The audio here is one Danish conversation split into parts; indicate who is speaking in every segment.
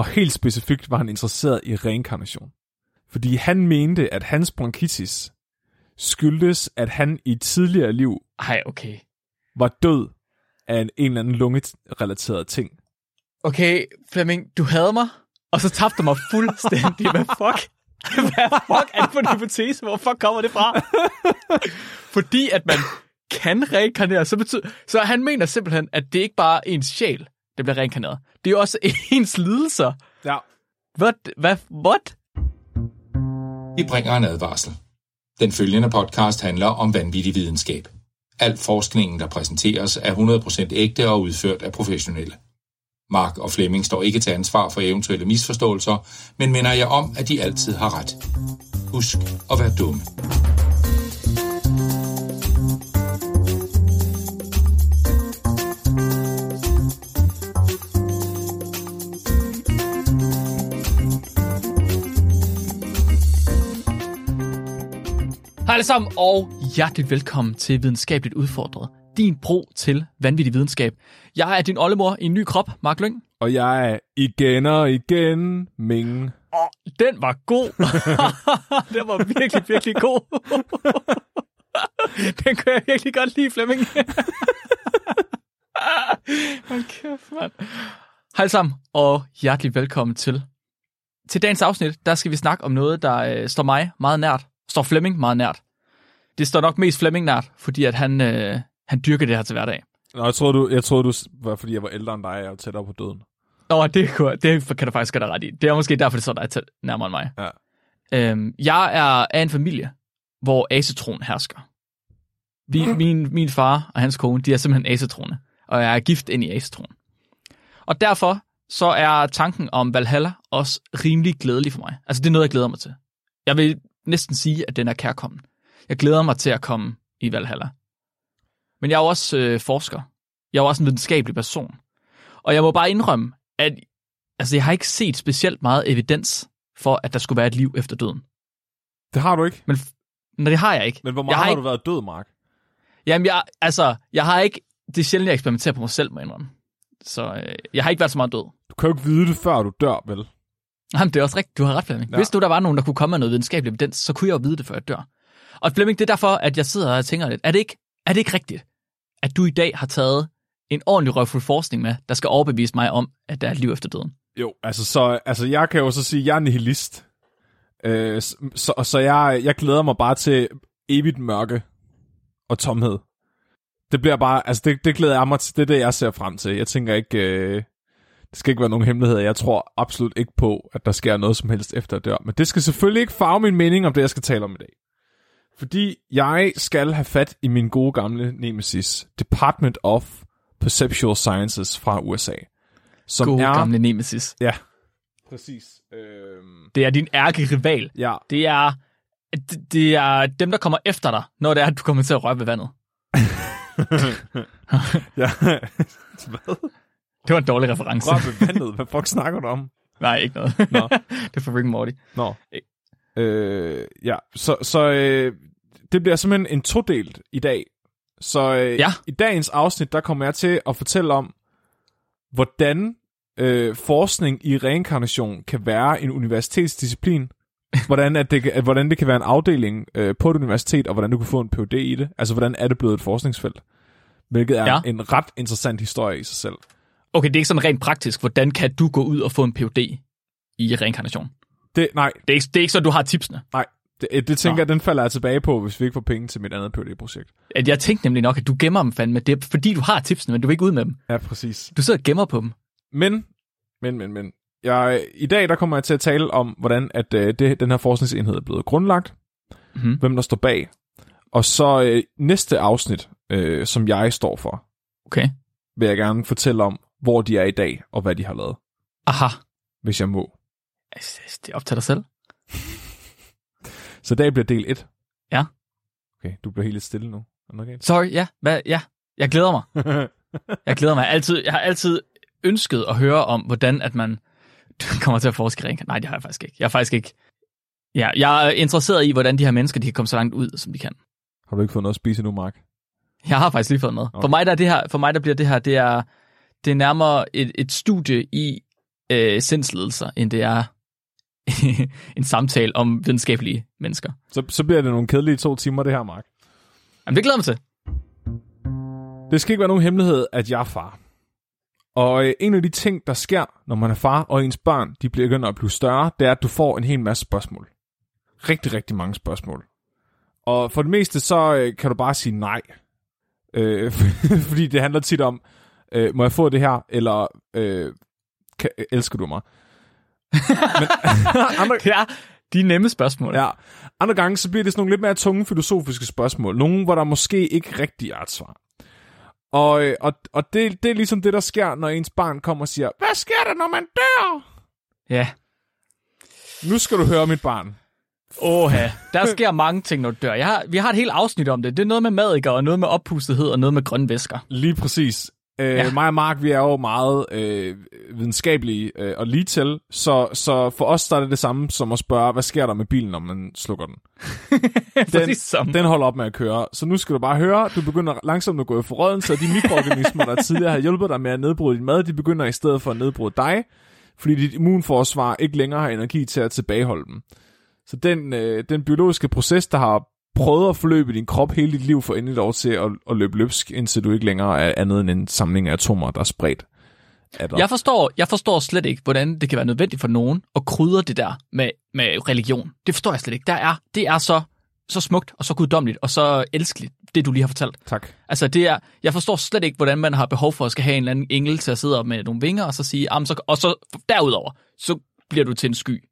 Speaker 1: Og helt specifikt var han interesseret i reinkarnation. Fordi han mente, at hans bronkitis skyldtes, at han i et tidligere liv
Speaker 2: Ej, okay.
Speaker 1: var død af en, en eller anden lungerelateret ting.
Speaker 2: Okay, Flemming, du havde mig, og så tabte du mig fuldstændig. Hvad fuck? Hvad fuck er det for en hypotese? Hvor fuck kommer det fra? Fordi at man kan reinkarnere, så betyder... Så han mener simpelthen, at det ikke bare er ens sjæl, der bliver reinkarneret. Det er også ens lidelser.
Speaker 1: Ja.
Speaker 2: What? Hvad? What?
Speaker 3: Vi bringer en advarsel. Den følgende podcast handler om vanvittig videnskab. Al forskningen, der præsenteres, er 100% ægte og udført af professionelle. Mark og Flemming står ikke til ansvar for eventuelle misforståelser, men minder jeg om, at de altid har ret. Husk at være dumme.
Speaker 2: Hej alle sammen, og hjerteligt velkommen til Videnskabeligt Udfordret. Din bro til vanvittig videnskab. Jeg er din oldemor i en ny krop, Mark Lyng.
Speaker 1: Og jeg er igen og igen Ming.
Speaker 2: Den var god. den var virkelig, virkelig god. den kan jeg virkelig godt lide, Flemming. Hold kæft, mand. Hej alle sammen, og hjerteligt velkommen til. Til dagens afsnit, der skal vi snakke om noget, der øh, står mig meget nært. Står Flemming meget nært. Det står nok mest Flemming nært, fordi at han, øh, han dyrker det her til hverdag.
Speaker 1: Nå, jeg troede, du, jeg troede, du var, fordi jeg var ældre end dig, og jeg var tættere på døden.
Speaker 2: Nå, det, kunne, det kan du faktisk gøre dig ret i. Det er måske derfor, det står dig tæt nærmere end mig.
Speaker 1: Ja.
Speaker 2: Øhm, jeg er af en familie, hvor asetron hersker. Vi, min, min far og hans kone, de er simpelthen asetrone, og jeg er gift ind i asetron. Og derfor så er tanken om Valhalla også rimelig glædelig for mig. Altså, det er noget, jeg glæder mig til. Jeg vil næsten sige, at den er kærkommen. Jeg glæder mig til at komme i Valhalla. Men jeg er jo også øh, forsker. Jeg er jo også en videnskabelig person. Og jeg må bare indrømme, at altså, jeg har ikke set specielt meget evidens for, at der skulle være et liv efter døden.
Speaker 1: Det har du ikke.
Speaker 2: Men nej, det har jeg ikke.
Speaker 1: Men hvor
Speaker 2: jeg
Speaker 1: meget har,
Speaker 2: har
Speaker 1: har
Speaker 2: ikke,
Speaker 1: du været død, Mark?
Speaker 2: Jamen, jeg, altså, jeg har ikke... Det er sjældent, jeg eksperimenterer på mig selv, må jeg indrømme. Så øh, jeg har ikke været så meget død.
Speaker 1: Du kan jo ikke vide det, før du dør, vel?
Speaker 2: Jamen, det er også rigtigt. Du har ret, Flemming.
Speaker 1: Ja.
Speaker 2: Hvis nu der var nogen, der kunne komme med noget videnskabelig evidens, så kunne jeg jo vide det, før jeg dør. Og Flemming, det er derfor, at jeg sidder og tænker lidt. Er det ikke, er det ikke rigtigt, at du i dag har taget en ordentlig røvfuld forskning med, der skal overbevise mig om, at der er et liv efter døden?
Speaker 1: Jo, altså, så, altså jeg kan jo så sige, at jeg er nihilist. Øh, så, så, så jeg, jeg glæder mig bare til evigt mørke og tomhed. Det bliver bare, altså det, det glæder jeg mig til, det er det, jeg ser frem til. Jeg tænker ikke, øh, det skal ikke være nogen hemmeligheder. Jeg tror absolut ikke på, at der sker noget som helst efter at dør. Men det skal selvfølgelig ikke farve min mening om det, jeg skal tale om i dag. Fordi jeg skal have fat i min gode gamle nemesis, Department of Perceptual Sciences fra USA. Som
Speaker 2: God
Speaker 1: er,
Speaker 2: gamle nemesis.
Speaker 1: Ja, præcis. Øhm,
Speaker 2: Det er din ærke-rival.
Speaker 1: ja,
Speaker 2: Det er, det, det er dem, der kommer efter dig, når det er, at du kommer til at røre ved vandet.
Speaker 1: ja. Hvad?
Speaker 2: Det var en dårlig reference.
Speaker 1: Rør ved vandet. Hvad fuck snakker du om?
Speaker 2: Nej, ikke noget.
Speaker 1: Nå.
Speaker 2: det er for Rick and Morty.
Speaker 1: Nå. Øh, ja, så, så øh, det bliver simpelthen en todelt i dag. Så øh,
Speaker 2: Ja.
Speaker 1: i dagens afsnit, der kommer jeg til at fortælle om, hvordan øh, forskning i reinkarnation kan være en universitetsdisciplin. hvordan, at det, kan- at, hvordan det kan være en afdeling øh, på et universitet, og hvordan du kan få en PhD i det. Altså, hvordan er det blevet et forskningsfelt? Hvilket er
Speaker 2: ja.
Speaker 1: en ret interessant historie i sig selv.
Speaker 2: Okay, det er ikke sådan rent praktisk. Hvordan kan du gå ud og få en PhD i reinkarnation?
Speaker 1: Det, nej,
Speaker 2: Det er ikke, det er ikke så, du har tipsene.
Speaker 1: nej. Det, det tænker
Speaker 2: Nå.
Speaker 1: jeg, den falder jeg tilbage på, hvis vi ikke får penge til mit andet PhD-projekt.
Speaker 2: At Jeg tænkte nemlig nok, at du gemmer dem fandme. Det er fordi, du har tipsene, men du vil ikke ud med dem.
Speaker 1: Ja, præcis.
Speaker 2: Du sidder og gemmer på dem.
Speaker 1: Men, men, men, men. Jeg, I dag der kommer jeg til at tale om, hvordan at, øh, det, den her forskningsenhed er blevet grundlagt,
Speaker 2: Mhm.
Speaker 1: hvem der står bag, og så øh, næste afsnit, øh, som jeg står for,
Speaker 2: Okay.
Speaker 1: vil jeg gerne fortælle om, hvor de er i dag, og hvad de har lavet,
Speaker 2: Aha.
Speaker 1: hvis jeg må.
Speaker 2: Altså, Det er op til dig selv.
Speaker 1: Så i dag bliver del 1.
Speaker 2: Ja.
Speaker 1: Okay, du bliver helt lidt stille nu. Galt?
Speaker 2: Sorry, ja. Hvad, ja. Jeg glæder mig. Jeg glæder mig. Altid, jeg har altid ønsket at høre om, hvordan at man kommer til at forske reinkarnation. Nej, det har jeg faktisk ikke. Jeg er faktisk ikke... Ja, jeg er interesseret i, hvordan de her mennesker de kan komme så langt ud, som de kan.
Speaker 1: har du ikke fået noget at spise nu, Mark?
Speaker 2: Jeg har faktisk lige fået noget.
Speaker 1: Okay.
Speaker 2: For mig der er det her, for mig der bliver det her, det er, det er nærmere et, et studie i øh, sindslidelser, end det er en samtale om videnskabelige mennesker.
Speaker 1: Så, så bliver det nogle kedelige to timer, det her, Mark.
Speaker 2: Jamen, det glæder mig til.
Speaker 1: Det skal ikke være nogen hemmelighed, at jeg er far. Og øh, en af de ting, der sker, når man er far, og ens børn de bliver begyndt at blive større, det er, at du får en hel masse spørgsmål. Rigtig, rigtig mange spørgsmål. Og for det meste, så øh, kan du bare sige nej. Øh, fordi det handler tit om, øh, må jeg få det her, eller øh, kan, elsker du mig? Men, andre,
Speaker 2: Ja, de er nemme spørgsmål.
Speaker 1: Ja. Andre gange, så bliver det sådan nogle lidt mere tunge filosofiske spørgsmål. Nogle, hvor der måske ikke rigtig er et svar. Og, øh, og, og det, det er ligesom det, der sker, når ens barn kommer og siger, hvad sker der, når man dør?
Speaker 2: ja.
Speaker 1: Nu skal du høre mit barn.
Speaker 2: Åha, der sker mange ting, når du dør. Jeg har, vi har et helt afsnit om det. Det er noget med madikker, og noget med oppustethed, og noget med grønne væsker.
Speaker 1: Lige præcis. Øh,
Speaker 2: Ja.
Speaker 1: Mig og Mark, vi er jo meget øh, videnskabelige øh, og lige til, så, så for os der er det det samme som at spørge, hvad sker der med bilen, når man slukker den?
Speaker 2: Som.
Speaker 1: Den holder op med at køre. Så nu skal du bare høre, du begynder langsomt at gå i forråden, så de mikroorganismer, der tidligere har hjulpet dig med at nedbryde din mad, de begynder i stedet for at nedbryde dig, fordi dit immunforsvar ikke længere har energi til at tilbageholde dem. Så den, øh, den biologiske proces, der har prøvet at forløbe din krop hele dit liv, får endelig lov til at, at løbe løbsk, indtil du ikke længere er andet end en samling af atomer, der er spredt.
Speaker 2: Jeg forstår, jeg forstår slet ikke, hvordan det kan være nødvendigt for nogen at krydre det der med, med religion. Det forstår jeg slet ikke. Der er, det er så, så smukt og så guddommeligt og så elskeligt, det du lige har fortalt.
Speaker 1: Tak.
Speaker 2: Altså, det er, jeg forstår slet ikke, hvordan man har behov for at skal have en eller anden engel til at sidde op med nogle vinger og så sige, "Jamen, så, og så derudover, så bliver du til en sky.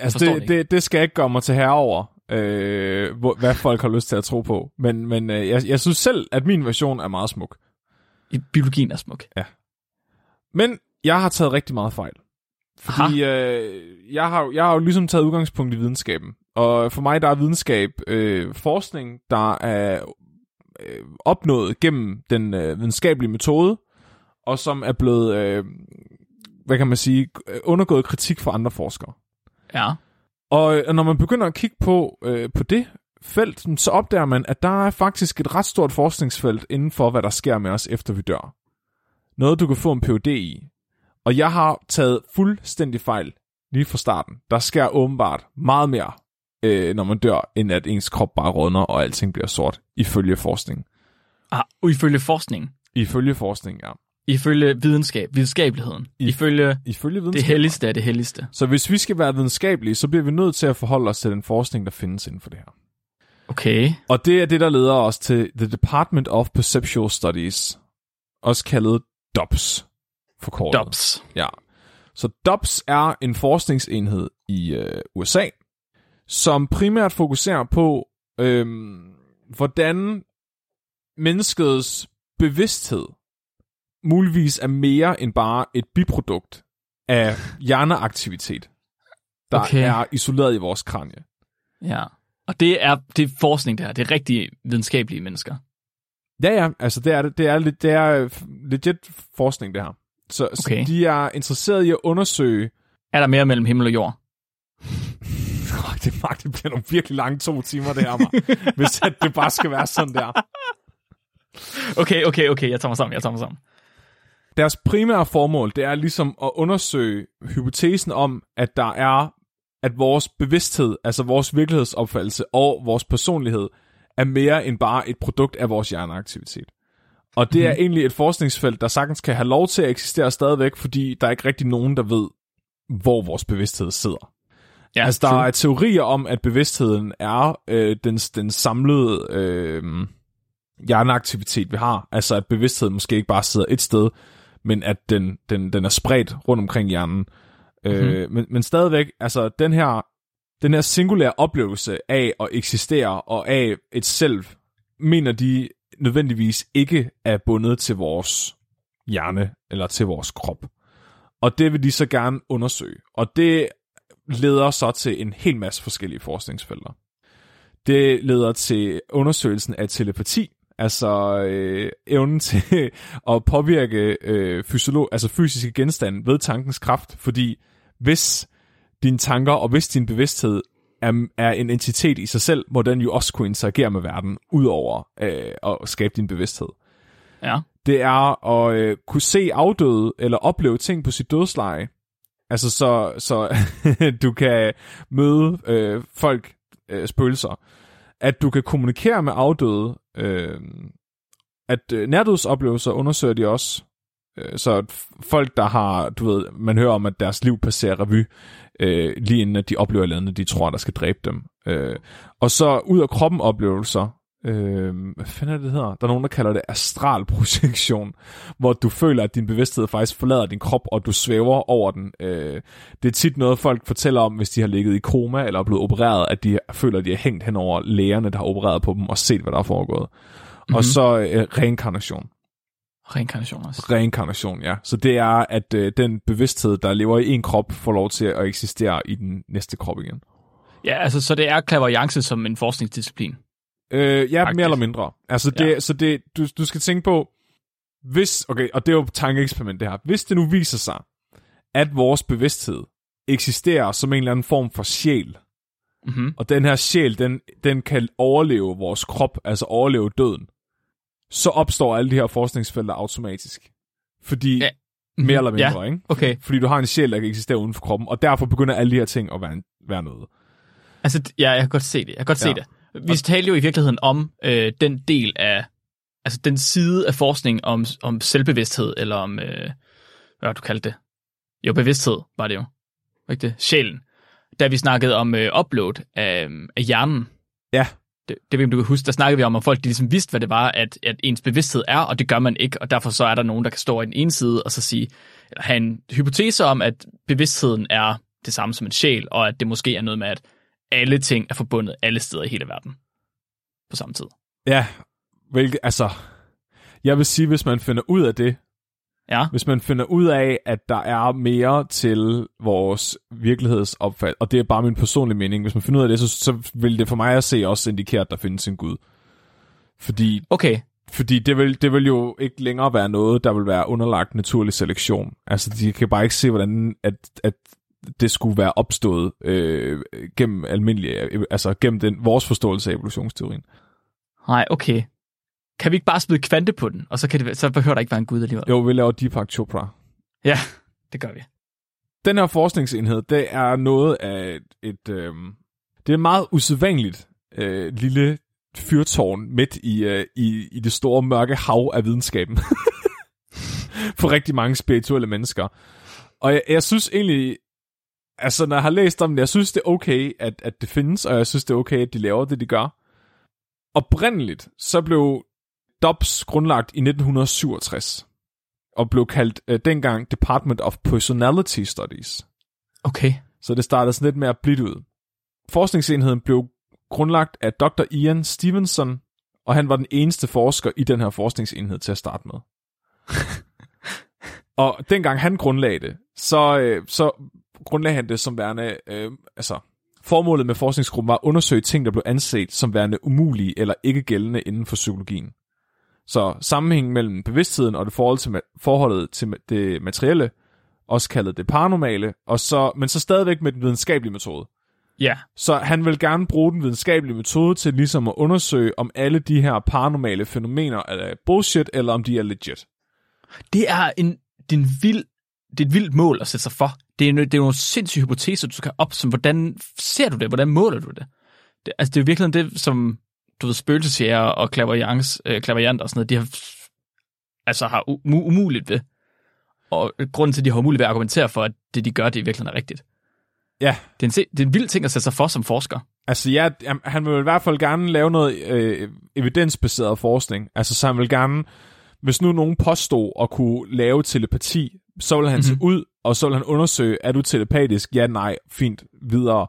Speaker 1: Altså, det,
Speaker 2: det
Speaker 1: det, det skal ikke gøre mig til herre over, øh, hvor, hvad folk har lyst til at tro på. Men, men øh, jeg, jeg synes selv, at min version er meget smuk.
Speaker 2: I biologien er smuk.
Speaker 1: Men jeg har taget rigtig meget fejl. Fordi øh, jeg, har, jeg har jo ligesom taget udgangspunkt i videnskaben. Og for mig der er videnskab øh, forskning, der er øh, opnået gennem den øh, videnskabelige metode, og som er blevet, øh, hvad kan man sige, undergået kritik fra andre forskere.
Speaker 2: Ja.
Speaker 1: Og øh, når man begynder at kigge på, øh, på det felt, så opdager man, at der er faktisk et ret stort forskningsfelt inden for, hvad der sker med os, efter vi dør. Noget, du kan få en PhD i. Og jeg har taget fuldstændig fejl lige fra starten. Der sker åbenbart meget mere, øh, når man dør, end at ens krop bare rådner, og alting bliver sort, ifølge forskning.
Speaker 2: Ah, ifølge forskning,
Speaker 1: Ifølge forskning, ja.
Speaker 2: Ifølge videnskab, videnskabeligheden,
Speaker 1: I-
Speaker 2: ifølge
Speaker 1: Ifølge
Speaker 2: det
Speaker 1: videnskab.
Speaker 2: helligste af det helligste.
Speaker 1: Så hvis vi skal være videnskabelige, så bliver vi nødt til at forholde os til den forskning, der findes inden for det her.
Speaker 2: Okay.
Speaker 1: Og det er det, der leder os til The Department of Perceptual Studies, også kaldet DOPS forkortet.
Speaker 2: Dobbs.
Speaker 1: Ja. Så DOPS er en forskningsenhed i øh, USA, som primært fokuserer på, øh, hvordan menneskets bevidsthed muligvis er mere end bare et biprodukt af hjerneaktivitet, der
Speaker 2: Okay.
Speaker 1: er isoleret i vores kranie.
Speaker 2: Ja. Og det er, det er forskning, det her. Det er rigtig videnskabelige mennesker.
Speaker 1: Ja, ja, altså det er det. Det er, lidt- det er øh, legit forskning, det her. Så,
Speaker 2: Okay.
Speaker 1: så de er interesseret i at undersøge...
Speaker 2: Er der mere mellem himmel og jord?
Speaker 1: Det, Mark, det bliver nogle virkelig lange to timer, det her, Mark. hvis at det bare skal være sådan der.
Speaker 2: Okay, okay, okay. Jeg tager mig sammen, jeg tager mig sammen.
Speaker 1: Deres primære formål, det er ligesom at undersøge hypotesen om, at der er, at vores bevidsthed, altså vores virkelighedsopfattelse og vores personlighed, er mere end bare et produkt af vores hjerneaktivitet. Og det er egentlig et forskningsfelt, der sagtens kan have lov til at eksistere stadigvæk, fordi der er ikke rigtig nogen, der ved, hvor vores bevidsthed sidder.
Speaker 2: Ja,
Speaker 1: altså, der
Speaker 2: true.
Speaker 1: er teorier om, at bevidstheden er øh, den, den samlede øh, hjerneaktivitet, vi har. Altså, at bevidstheden måske ikke bare sidder et sted, men at den, den, den er spredt rundt omkring hjernen. Mm-hmm. Øh, men, men stadigvæk, altså, den her, den her singulære oplevelse af at eksistere og af et selv, mener de nødvendigvis ikke er bundet til vores hjerne eller til vores krop. Og det vil de så gerne undersøge. Og det leder så til en hel masse forskellige forskningsfelter. Det leder til undersøgelsen af telepati, altså øh, evnen til at påvirke øh, fysiolog, altså fysiske genstande ved tankens kraft, fordi hvis dine tanker og hvis din bevidsthed er, er en entitet i sig selv, må den jo også kunne interagere med verden, udover øh, at skabe din bevidsthed.
Speaker 2: Ja.
Speaker 1: Det er at øh, kunne se afdøde eller opleve ting på sit dødsleje, Altså, så, så du kan møde øh, folk, øh, spøgelser. At du kan kommunikere med afdøde. Øh, at øh, nærdødsoplevelser undersøger de også. Øh, så at folk, der har, du ved, man hører om, at deres liv passerer revy, øh, lige inden at de oplever noget, de tror, der skal dræbe dem. Øh, og så ud af kroppen oplevelser, øh, hvad fanden er det, det hedder? Der er nogen, der kalder det astralprojektion, hvor du føler, at din bevidsthed faktisk forlader din krop, og du svæver over den. Øh, det er tit noget, folk fortæller om, hvis de har ligget i koma eller er blevet opereret, at de føler, at de er hængt hen over lægerne, der har opereret på dem, og set, hvad der er foregået. Mm-hmm. Og
Speaker 2: Mhm.
Speaker 1: så øh, reinkarnation.
Speaker 2: Reinkarnation også.
Speaker 1: Reinkarnation, ja. Så det er, at øh, den bevidsthed, der lever i en krop, får lov til at eksistere i den næste krop igen.
Speaker 2: Ja, altså, så det er klaverjance som en forskningsdisciplin.
Speaker 1: Øh, ja,
Speaker 2: Faktisk.
Speaker 1: mere eller mindre. Altså, det,
Speaker 2: Ja.
Speaker 1: så det, du, du skal tænke på, hvis, okay, og det er jo tankeeksperiment det her, hvis det nu viser sig, at vores bevidsthed eksisterer som en eller anden form for sjæl,
Speaker 2: Mm-hmm.
Speaker 1: og den her sjæl, den, den kan overleve vores krop, altså overleve døden, så opstår alle de her forskningsfelter automatisk. Fordi,
Speaker 2: Ja.
Speaker 1: ja. mere eller mindre,
Speaker 2: Ja,
Speaker 1: ikke?
Speaker 2: okay.
Speaker 1: Fordi du har en sjæl, der kan eksistere uden for kroppen, og derfor begynder alle de her ting at være, være noget.
Speaker 2: Altså, ja, jeg kan godt se det. Jeg kan godt se
Speaker 1: Ja.
Speaker 2: det. Vi taler jo i virkeligheden om øh, den del af, altså den side af forskning om, om selvbevidsthed, eller om, øh, hvad det, du kaldte det? Jo, bevidsthed var det jo. Ikke det? Sjælen. Da vi snakkede om øh, upload af, af hjernen,
Speaker 1: Ja,
Speaker 2: det, det ved du kan huske, der snakkede vi om, at folk de ligesom vidste, hvad det var, at, at ens bevidsthed er, og det gør man ikke, og derfor så er der nogen, der kan stå i den ene side og så sige, eller have en hypotese om, at bevidstheden er det samme som en sjæl, og at det måske er noget med, at alle ting er forbundet alle steder i hele verden på samme tid.
Speaker 1: ja, hvilket, altså, jeg vil sige, hvis man finder ud af det,
Speaker 2: Ja,
Speaker 1: hvis man finder ud af, at der er mere til vores virkelighedsopfattelse, og det er bare min personlige mening, hvis man finder ud af det, så, så vil det for mig at se også indikere, at der findes en Gud. Fordi,
Speaker 2: okay.
Speaker 1: fordi det, vil, det vil jo ikke længere være noget, der vil være underlagt naturlig selektion. Altså, de kan bare ikke se, hvordan at, at det skulle være opstået øh, gennem almindelig, altså gennem den, vores forståelse af evolutionsteorien.
Speaker 2: Nej, okay. Kan vi ikke bare smide kvante på den, og så, kan det, så behøver der ikke være en gud alligevel?
Speaker 1: Jo, vi laver Deepak Chopra.
Speaker 2: Ja, det gør vi.
Speaker 1: den her forskningsenhed, det er noget af et, øh, det er et meget usædvanligt øh, lille fyrtårn midt i, øh, i, i det store mørke hav af videnskaben. For rigtig mange spirituelle mennesker. Og jeg, jeg synes egentlig, altså når jeg har læst om det, jeg synes det er okay, at, at det findes, og jeg synes det er okay, at de laver det, de gør. Oprindeligt, så blev DOPS grundlagt i 1967 og blev kaldt øh, dengang Department of Personality Studies.
Speaker 2: Okay.
Speaker 1: Så det startede sådan lidt med at blive ud. Forskningsenheden blev grundlagt af Dr. Ian Stevenson, og han var den eneste forsker i den her forskningsenhed til at starte med. og dengang han grundlagde det, så, øh, så grundlagde han det som værende, øh, altså formålet med forskningsgruppen var at undersøge ting, der blev anset som værende umulige eller ikke gældende inden for psykologien. Så sammenhængen mellem bevidstheden og det forhold til, forholdet til det materielle, også kaldet det paranormale, og så, men så stadigvæk med den videnskabelige metode.
Speaker 2: Ja,
Speaker 1: Så han vil gerne bruge den videnskabelige metode til ligesom at undersøge, om alle de her paranormale fænomener er bullshit, eller om de er legit.
Speaker 2: det er en, det er en vild, det er et vildt mål at sætte sig for. Det er, det er nogle sindssyge hypoteser, du skal op, som hvordan ser du det? Hvordan måler du det? det altså, det er jo virkelig det, som du ved, spøgelsesjæger og klaverjans, øh, klaverjant og sådan noget, de har, altså har u- umuligt ved. Og grunden til, at de har umuligt ved at argumentere for, at det, de gør, det i virkeligheden er rigtigt.
Speaker 1: Ja,
Speaker 2: Det er, en, det er en vild ting at sætte sig for som forsker.
Speaker 1: altså ja, han vil i hvert fald gerne lave noget øh, evidensbaseret forskning. Altså så han vil gerne, hvis nu nogen påstod at kunne lave telepati, så vil han mm-hmm.
Speaker 2: Mhm.
Speaker 1: se ud, og så vil han undersøge, er du telepatisk? Ja, nej, fint, videre.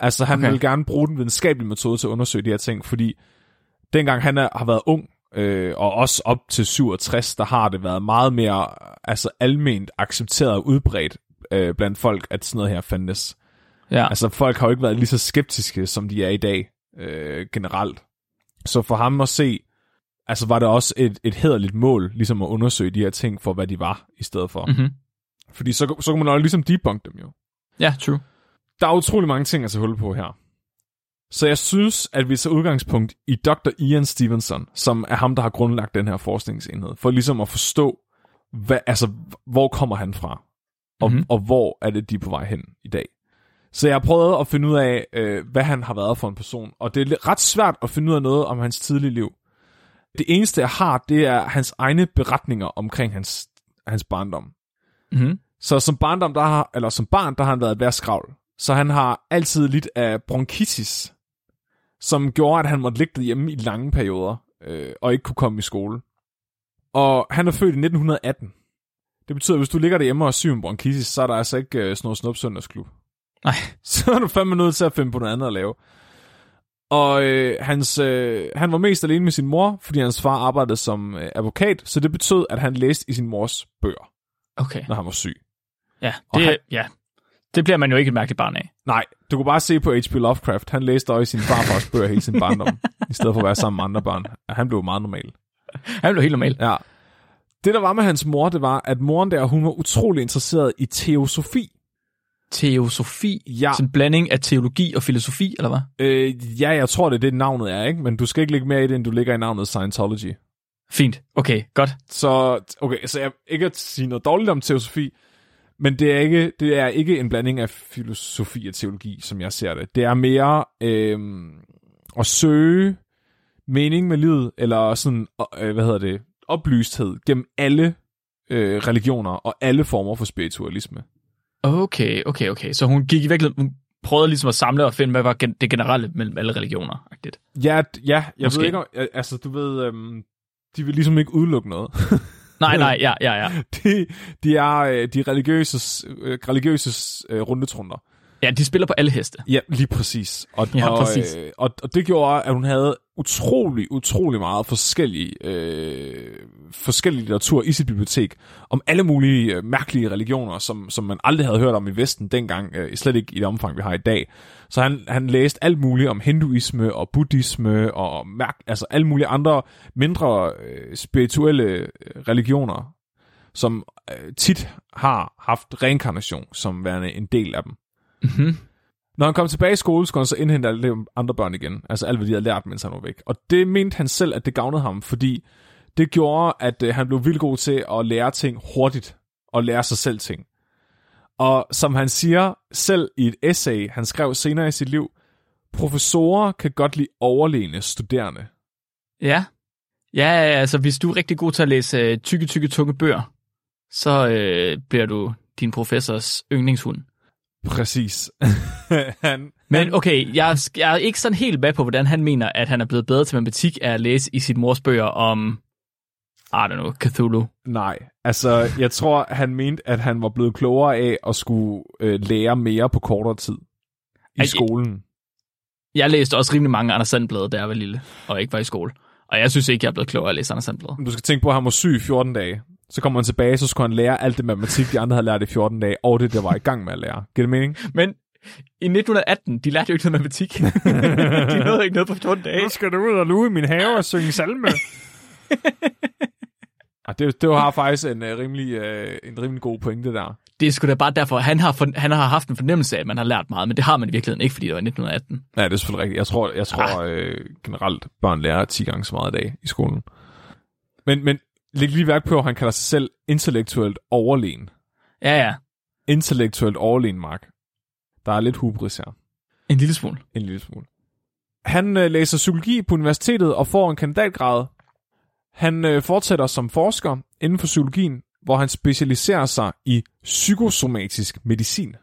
Speaker 1: Altså han
Speaker 2: okay.
Speaker 1: vil gerne bruge den videnskabelige metode til at undersøge de her ting, fordi dengang han er, har været ung, øh, og også op til 67, der har det været meget mere altså alment accepteret og udbredt øh, blandt folk, at sådan noget her fandtes.
Speaker 2: Ja.
Speaker 1: Altså folk har jo ikke været lige så skeptiske, som de er i dag øh, generelt. Så for ham at se, altså var det også et, et hederligt mål, ligesom at undersøge de her ting for, hvad de var, i stedet for. Mm.
Speaker 2: Mm-hmm.
Speaker 1: Fordi så, så kunne man jo ligesom debunk dem jo.
Speaker 2: Ja, true.
Speaker 1: Der er utrolig mange ting at tage hul på her. Så jeg synes, at vi tager udgangspunkt i Dr. Ian Stevenson, som er ham, der har grundlagt den her forskningsenhed, for ligesom at forstå, hvad, altså, hvor kommer han fra? og,
Speaker 2: Mhm.
Speaker 1: mm-hmm. og hvor er det, de er på vej hen i dag. Så jeg har prøvet at finde ud af, øh, hvad han har været for en person, og det er ret svært at finde ud af noget om hans tidlige liv. Det eneste, jeg har, det er hans egne beretninger omkring hans, hans barndom.
Speaker 2: Mm-hmm.
Speaker 1: Så som barndom, der har, eller som barn, der har han været et værskravl. Så han har altid lidt af bronkitis, som gjorde, at han måtte ligge hjemme i lange perioder, øh, og ikke kunne komme i skole. Og han er født i 1918. Det betyder, at hvis du ligger derhjemme og syg med bronkitis, så er der altså ikke øh, sådan noget snup søndagsklub.
Speaker 2: Nej.
Speaker 1: Så er du fandme nødt til at finde på noget andet at lave. Og øh, hans, øh, han var mest alene med sin mor, fordi hans far arbejdede som øh, advokat, så det betød, at han læste i sin mors bøger,
Speaker 2: Okay.
Speaker 1: når han var syg.
Speaker 2: Ja, det,
Speaker 1: han-
Speaker 2: ja. det bliver man jo ikke et mærkeligt barn af.
Speaker 1: Nej, du kunne bare se på H.P. Lovecraft. Han læste også i sin farfars bøger hele sin barndom, i stedet for at være sammen med andre børn. Han blev meget normal.
Speaker 2: Han blev helt normal.
Speaker 1: Ja. Det, der var med hans mor, det var, at moren der, hun var utrolig interesseret i teosofi.
Speaker 2: Teosofi.
Speaker 1: Ja.
Speaker 2: Sådan en blanding af teologi og filosofi, eller hvad?
Speaker 1: Øh, ja, jeg tror, det er det, navnet er, ikke? Men du skal ikke lægge mere i det, end du ligger i navnet Scientology.
Speaker 2: Fint. Okay, godt.
Speaker 1: Så, okay, så jeg ikke at sige noget dårligt om teosofi, men det er ikke, det er ikke en blanding af filosofi og teologi, som jeg ser det. Det er mere øh, at søge mening med livet, eller sådan, øh, hvad hedder det, oplysthed gennem alle øh, religioner og alle former for spiritualisme.
Speaker 2: Okay, okay, okay. Så hun gik i virkeligheden, hun prøvede ligesom at samle og finde, hvad var det generelle mellem alle religioner. -agtigt.
Speaker 1: Ja, ja jeg
Speaker 2: Måske.
Speaker 1: ved ikke, om- altså du ved, øhm, de vil ligesom ikke udelukke noget.
Speaker 2: Nej, nej, ja, ja, ja.
Speaker 1: de, de er øh, de religiøse, øh, religiøse øh, rundetrunder.
Speaker 2: Ja, de spiller på alle heste.
Speaker 1: Ja, lige præcis. Og,
Speaker 2: Ja,
Speaker 1: og,
Speaker 2: præcis.
Speaker 1: Øh, og, og det gjorde, at hun havde utrolig, utrolig meget forskellig, øh, forskellig litteratur i sit bibliotek om alle mulige øh, mærkelige religioner, som, som man aldrig havde hørt om i Vesten dengang, øh, slet ikke i det omfang, vi har i dag. Så han, han læste alt muligt om hinduisme og buddhisme og mærk, altså alle mulige andre mindre øh, spirituelle øh, religioner, som øh, tit har haft reinkarnation som værende en del af dem.
Speaker 2: Mm-hmm.
Speaker 1: Når han kom tilbage i skole, skulle han så indhente alle de andre børn igen. Altså alt, hvad de havde lært, mens han var væk. Og det mente han selv, at det gavnede ham, fordi det gjorde, at øh, han blev vildt god til at lære ting hurtigt. Og lære sig selv ting. Og som han siger selv i et essay, han skrev senere i sit liv, professorer kan godt lide overlegne studerende.
Speaker 2: Ja. Ja, altså hvis du er rigtig god til at læse øh, tykke, tykke, tunge bøger, så øh, bliver du din professors yndlingshund.
Speaker 1: Præcis. han,
Speaker 2: Men okay, jeg, jeg er ikke sådan helt med på, hvordan han mener, at han er blevet bedre til matematik af at læse i sit mors bøger om, I don't know, Cthulhu.
Speaker 1: Nej, altså jeg tror, han mente, at han var blevet klogere af at skulle øh, lære mere på kortere tid i
Speaker 2: Ej,
Speaker 1: skolen.
Speaker 2: Jeg læste også rimelig mange Anders Sandblade, da jeg var lille, og ikke var i skole. Og jeg synes ikke, jeg er blevet klogere af at læse Anders Sandblade.
Speaker 1: Du skal tænke på, at han var syg i 14 dage. Så kommer han tilbage, så skulle han lære alt det matematik, de andre havde lært i 14 dage, og det, der var i gang med at lære. Giver det mening?
Speaker 2: Men i 1918, de lærte jo ikke noget matematik. de nåede ikke noget på 14 dage.
Speaker 1: skal du ud og lue i min have og synge salme. og det, det har faktisk en, uh, rimelig, uh, en rimelig god pointe der.
Speaker 2: Det er sgu da bare derfor, han har, for, han har haft en fornemmelse af, at man har lært meget, men det har man i virkeligheden ikke, fordi det var 1918.
Speaker 1: Ja, det er selvfølgelig rigtigt. Jeg tror, jeg tror øh, generelt, børn lærer 10 gange så meget i dag i skolen. Men, men læg lige værk på, at han kalder sig selv intellektuelt overlegen.
Speaker 2: Ja, ja.
Speaker 1: Intellektuelt overlegen, Mark. Der er lidt hubris her.
Speaker 2: En lille smule.
Speaker 1: En lille smule. Han øh, læser psykologi på universitetet og får en kandidatgrad. Han øh, fortsætter som forsker inden for psykologien, hvor han specialiserer sig i psykosomatisk medicin.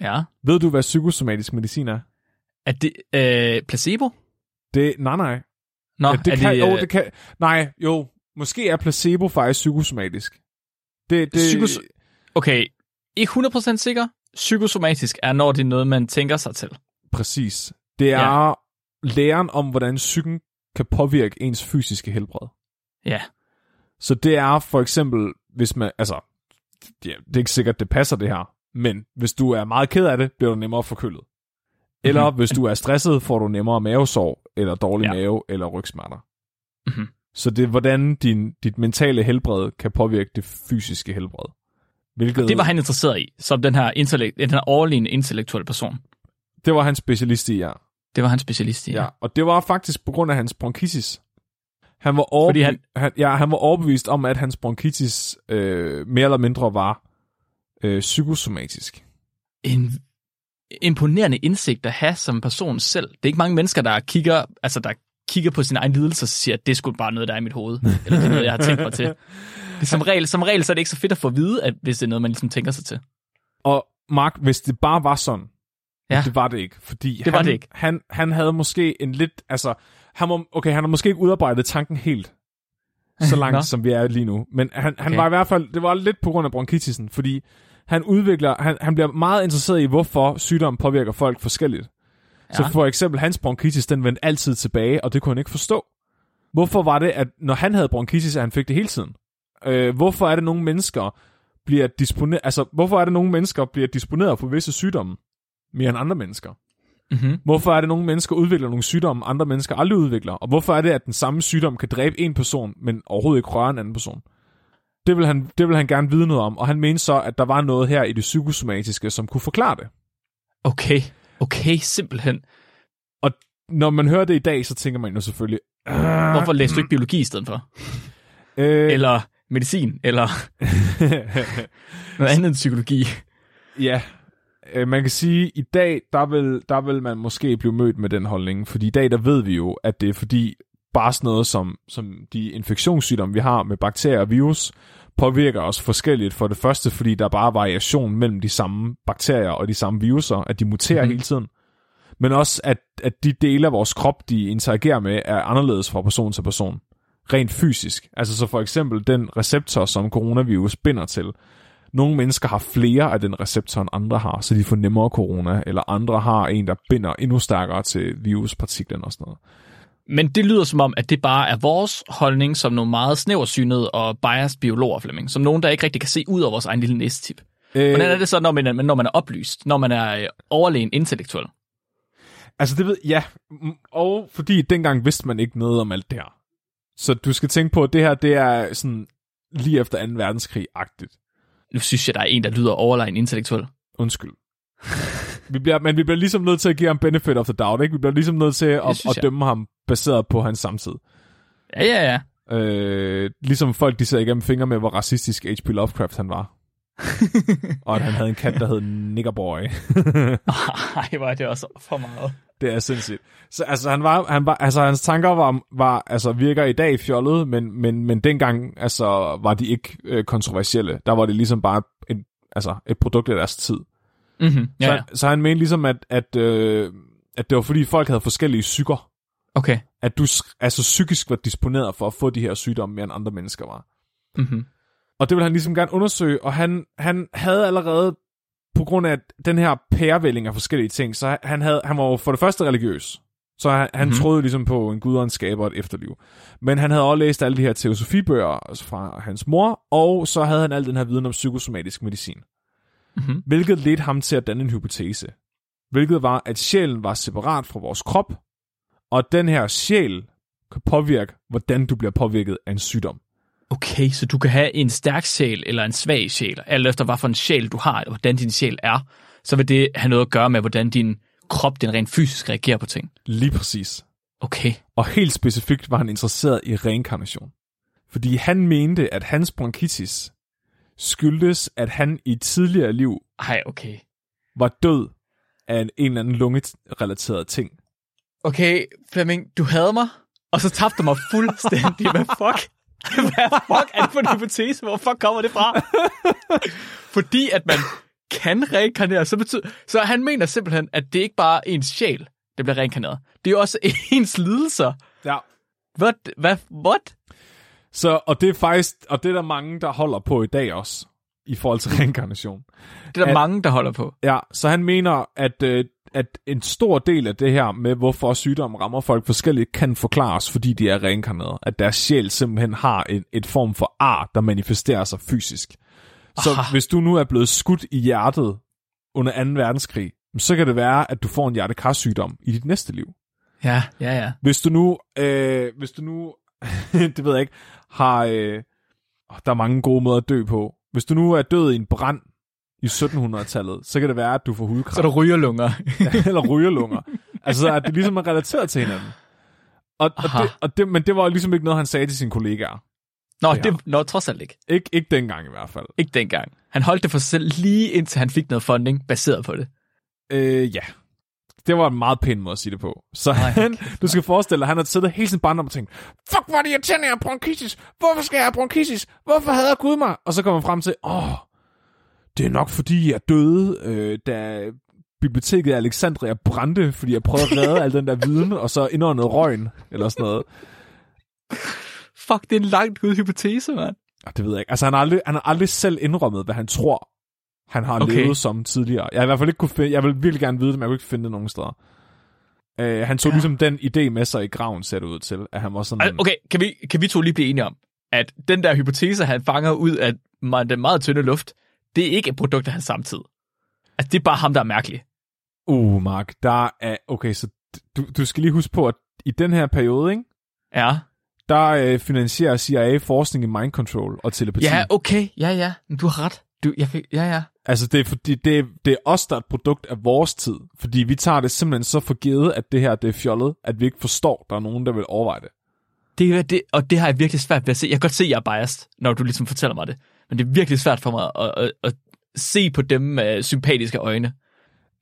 Speaker 2: Ja.
Speaker 1: Ved du, hvad psykosomatisk medicin er?
Speaker 2: Er det øh, placebo?
Speaker 1: Det, nej, nej.
Speaker 2: Nå,
Speaker 1: ja, det
Speaker 2: er
Speaker 1: kan,
Speaker 2: det,
Speaker 1: jo,
Speaker 2: øh,
Speaker 1: det kan, nej, jo, måske er placebo faktisk psykosomatisk. Det, det,
Speaker 2: Psykos- Okay, ikke 100% sikker. Psykosomatisk er, når det er noget, man tænker sig til.
Speaker 1: Præcis. Det er ja. læren om, hvordan psyken kan påvirke ens fysiske helbred.
Speaker 2: Ja.
Speaker 1: Så det er for eksempel, hvis man, altså, det er ikke sikkert, det passer det her, men hvis du er meget ked af det, bliver du nemmere forkølet. Eller
Speaker 2: Mhm.
Speaker 1: mm-hmm. hvis du er stresset, får du nemmere mavesår, eller dårlig
Speaker 2: Ja.
Speaker 1: mave, eller rygsmerter.
Speaker 2: Mhm.
Speaker 1: Så det er, hvordan din, dit mentale helbred kan påvirke det fysiske helbred. Hvilket,
Speaker 2: Det var han interesseret i, som den her, intellekt, den her overliggende intellektuelle person.
Speaker 1: det var han specialist i, ja.
Speaker 2: Det var han specialist i.
Speaker 1: ja. Og det var faktisk på grund af hans bronkitis. Han var, overbe-
Speaker 2: Fordi han-
Speaker 1: han, ja, han var overbevist om, at hans bronkitis øh, mere eller mindre var øh, psykosomatisk.
Speaker 2: En imponerende indsigt at have som person selv. Det er ikke mange mennesker, der kigger, altså der kigger på sin egen lidelse og siger, at det skulle bare noget, der er i mit hoved. Eller det er noget, jeg har tænkt mig til. Det er som, regel, som regel så er det ikke så fedt at få at vide, at hvis det er noget, man ligesom tænker sig til.
Speaker 1: Og Mark, hvis det bare var sådan,
Speaker 2: Ja.
Speaker 1: det var det ikke, fordi
Speaker 2: Det var
Speaker 1: han,
Speaker 2: det ikke.
Speaker 1: Han, han havde måske en lidt, altså, han må, okay, han har måske ikke udarbejdet tanken helt, så langt som vi er lige nu, men han, han
Speaker 2: Okay.
Speaker 1: var i hvert fald, det var lidt på grund af bronkitisen, fordi han udvikler, han, han bliver meget interesseret i, hvorfor sygdommen påvirker folk forskelligt. Ja. Så for eksempel, hans bronkitis, den vendte altid tilbage, og det kunne han ikke forstå. Hvorfor var det, at når han havde bronkitis, at han fik det hele tiden? Øh, hvorfor er det, nogle mennesker bliver disponeret, altså, hvorfor er det, nogle mennesker bliver disponeret for visse sygdomme mere end andre mennesker?
Speaker 2: Mm-hmm.
Speaker 1: Hvorfor er det, nogle mennesker udvikler nogle sygdomme, andre mennesker aldrig udvikler? Og hvorfor er det, at den samme sygdom kan dræbe en person, men overhovedet ikke røre en anden person? Det vil, han, det vil han gerne vide noget om, og han mente så, at der var noget her i det psykosomatiske, som kunne forklare det.
Speaker 2: Okay, okay, simpelthen.
Speaker 1: Når man hører det i dag, så tænker man jo selvfølgelig...
Speaker 2: Hvorfor læste du ikke biologi i stedet for?
Speaker 1: Øh,
Speaker 2: Eller medicin, eller noget andet end psykologi.
Speaker 1: ja, øh, man kan sige, at i dag, der vil, der vil man måske blive mødt med den holdning, fordi i dag, der ved vi jo, at det er fordi, bare sådan noget som, som de infektionssygdomme, vi har med bakterier og virus, påvirker os forskelligt. For det første, fordi der er bare variation mellem de samme bakterier og de samme viruser, at de muterer mm-hmm. hele tiden. Men også, at, at de dele af vores krop, de interagerer med, er anderledes fra person til person. Rent fysisk. Altså så for eksempel den receptor, som coronavirus binder til. Nogle mennesker har flere af den receptor, end andre har, så de får nemmere corona, eller andre har en, der binder endnu stærkere til viruspartiklen og sådan noget.
Speaker 2: Men det lyder som om, at det bare er vores holdning som nogle meget snæversynede og biased biologer, Flemming. Som nogen, der ikke rigtig kan se ud af vores egen lille næsetip.
Speaker 1: Øh,
Speaker 2: Hvordan er det så, når man, er- når man er oplyst? Når man er øh, overlegen intellektuel?
Speaker 1: Altså det ved, ja, Mm, og fordi dengang vidste man ikke noget om alt det her. Så du skal tænke på, at det her, det er sådan lige efter 2. verdenskrig-agtigt.
Speaker 2: Nu synes jeg, der er en, der lyder overlegen intellektuel.
Speaker 1: Undskyld. vi bliver, men vi bliver ligesom nødt til at give ham benefit of the doubt, ikke? Vi bliver ligesom nødt til at, at dømme ham baseret på hans samtid.
Speaker 2: Ja, ja, ja.
Speaker 1: Øh, ligesom folk, de ser igennem fingre med, hvor racistisk H.P. Lovecraft han var. og at han havde en kat, der hed Niggerboy.
Speaker 2: Ej, var det også for meget.
Speaker 1: Det er sindssygt. Så altså, han var, han var, altså, hans tanker var, var, altså, virker i dag fjollet, men, men, men dengang altså, var de ikke øh, kontroversielle. Der var det ligesom bare et, altså, et produkt af deres tid.
Speaker 2: Mm-hmm. Ja,
Speaker 1: så,
Speaker 2: ja.
Speaker 1: så han mente ligesom, at, at, øh, at det var fordi folk havde forskellige psyker.
Speaker 2: Okay.
Speaker 1: At du altså, psykisk var disponeret for at få de her sygdomme mere end andre mennesker var.
Speaker 2: Mm-hmm.
Speaker 1: Og det ville han ligesom gerne undersøge, og han, han havde allerede, på grund af den her pærevælling af forskellige ting, så han, havde, han var jo for det første religiøs. Så han, han
Speaker 2: Mhm.
Speaker 1: mm-hmm. troede ligesom på en gud og en skaber og et efterliv. Men han havde også læst alle de her teosofibøger fra hans mor, og så havde han al den her viden om psykosomatisk medicin.
Speaker 2: Mm-hmm.
Speaker 1: Hvilket ledte ham til at danne en hypotese. Hvilket var, at sjælen var separat fra vores krop, og at den her sjæl kan påvirke, hvordan du bliver påvirket af en sygdom.
Speaker 2: Okay, så du kan have en stærk sjæl eller en svag sjæl, alt efter hvad for en sjæl du har, og hvordan din sjæl er, så vil det have noget at gøre med, hvordan din krop, den rent fysisk reagerer på ting.
Speaker 1: Lige præcis.
Speaker 2: Okay.
Speaker 1: Og helt specifikt var han interesseret i reinkarnation. Fordi han mente, at hans bronkitis skyldtes, at han i tidligere liv
Speaker 2: Ej, okay.
Speaker 1: var død af en, en eller anden lungerelateret ting.
Speaker 2: Okay, Flemming, du havde mig, og så tabte du mig fuldstændig. Hvad fuck? Hvad fuck er det for en hypotese? Hvor fuck kommer det fra? Fordi at man kan reinkarnere, så betyder... Så han mener simpelthen, at det ikke bare er ens sjæl, der bliver reinkarneret. Det er jo også ens lidelser.
Speaker 1: Ja.
Speaker 2: What? Hvad? What?
Speaker 1: Så, og det er faktisk, og det er der mange, der holder på i dag også, i forhold til reinkarnation.
Speaker 2: Det er der
Speaker 1: At-
Speaker 2: mange, der holder på.
Speaker 1: Ja, så han mener, at, øh, at en stor del af det her med, hvorfor sygdommen rammer folk forskelligt, kan forklares, fordi de er reinkarneret. At deres sjæl simpelthen har et, et form for ar, der manifesterer sig fysisk. Så
Speaker 2: Aha.
Speaker 1: hvis du nu er blevet skudt i hjertet under 2. verdenskrig, så kan det være, at du får en hjertekarsygdom i dit næste liv.
Speaker 2: Ja, ja, ja.
Speaker 1: Hvis du nu, øh, hvis du nu, det ved jeg ikke, har, øh, der er mange gode måder at dø på. Hvis du nu er død i en brand i 1700-tallet, så kan det være, at du får hudkræft.
Speaker 2: Så der ryger lunger.
Speaker 1: eller rygerlunger. Altså, at det ligesom er relateret til hinanden. Og, og,
Speaker 2: Aha.
Speaker 1: det, og det, men det var ligesom ikke noget, han sagde til sine kollegaer.
Speaker 2: Nå,
Speaker 1: Det
Speaker 2: nå, trods alt ikke.
Speaker 1: Ikke, ikke dengang i hvert fald.
Speaker 2: Ikke dengang. Han holdt det for sig selv lige indtil han fik noget funding baseret på det.
Speaker 1: Øh, ja. Det var en meget pæn måde at sige det på. Så
Speaker 2: Nej,
Speaker 1: han, du skal forestille dig, han har siddet hele sin barndom og tænkt, fuck, hvor er det irriterende, jeg har bronkitis. Hvorfor skal jeg have bronkitis? Hvorfor hader Gud mig? Og så kommer han frem til, åh, det er nok fordi, jeg døde, øh, da biblioteket i Alexandria brændte, fordi jeg prøvede at redde al den der viden, og så indåndede røgen, eller sådan noget.
Speaker 2: Fuck, det er en langt ud hypotese, mand.
Speaker 1: Det ved jeg ikke. Altså, han har aldrig, han har aldrig selv indrømmet, hvad han tror, han har
Speaker 2: Okay.
Speaker 1: levet som tidligere. Jeg har i hvert fald ikke kunne finde, jeg vil virkelig gerne vide det, men jeg kunne ikke finde det nogen steder. Uh, han tog
Speaker 2: Ja.
Speaker 1: ligesom den idé med sig i graven, ser det ud til, at han var sådan...
Speaker 2: Al- Okay, kan vi, kan vi to lige blive enige om, at den der hypotese, han fanger ud af den meget tynde luft, det er ikke et produkt af hans samtid. Altså, det er bare ham, der er mærkelig.
Speaker 1: Uh, Mark, der er... Okay, så du, du skal lige huske på, at i den her periode, ikke,
Speaker 2: Ja.
Speaker 1: der øh, finansierer CIA forskning i mind control og telepati.
Speaker 2: Ja, okay. Ja, ja. Du har ret. Du, jeg fik, ja, ja.
Speaker 1: Altså, det er, fordi, det, er, det er os, der er et produkt af vores tid. Fordi vi tager det simpelthen så for givet, at det her det er fjollet, at vi ikke forstår, at der er nogen, der vil overveje det.
Speaker 2: Det, det, og det har jeg virkelig svært ved at se. Jeg kan godt se, at jeg er biased, når du ligesom fortæller mig det. Men det er virkelig svært for mig at, at, at se på dem med sympatiske øjne.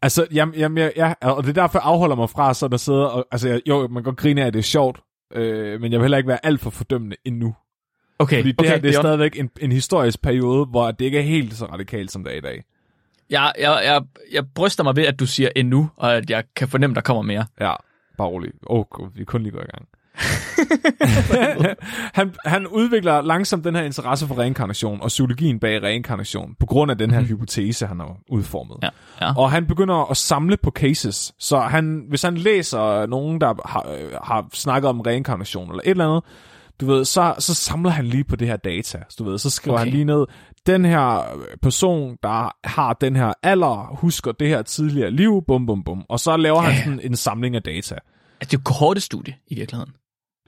Speaker 1: Altså, jamen, jamen, ja, ja, og det er derfor, jeg afholder mig fra, så der sidder, og, altså, jeg- jo, man kan godt grine af, at det er sjovt, øh, men jeg vil heller ikke være alt for fordømmende endnu.
Speaker 2: Okay,
Speaker 1: Fordi det
Speaker 2: okay,
Speaker 1: her, det er stadigvæk en, en historisk periode, hvor det ikke er helt så radikalt, som det er i dag.
Speaker 2: Jeg, jeg, jeg, jeg bryster mig ved, at du siger endnu, og at jeg kan fornemme, der kommer mere.
Speaker 1: Ja, bare rolig. Åh, oh, vi er kun lige gået i gang. han, han udvikler langsomt den her interesse for reinkarnation og psykologien bag reinkarnation, på grund af den her mm. hypotese, han har udformet.
Speaker 2: Ja, ja.
Speaker 1: Og han begynder at samle på cases. Så han, hvis han læser nogen, der har, har snakket om reinkarnation eller et eller andet, du ved, så, så samler han lige på det her data. Så, du ved, så skriver
Speaker 2: Okay.
Speaker 1: han lige ned, den her person, der har den her alder, husker det her tidligere liv, bum bum bum. Og så laver
Speaker 2: Ja,
Speaker 1: han sådan en samling af data.
Speaker 2: Altså, det er jo kohortestudie i virkeligheden.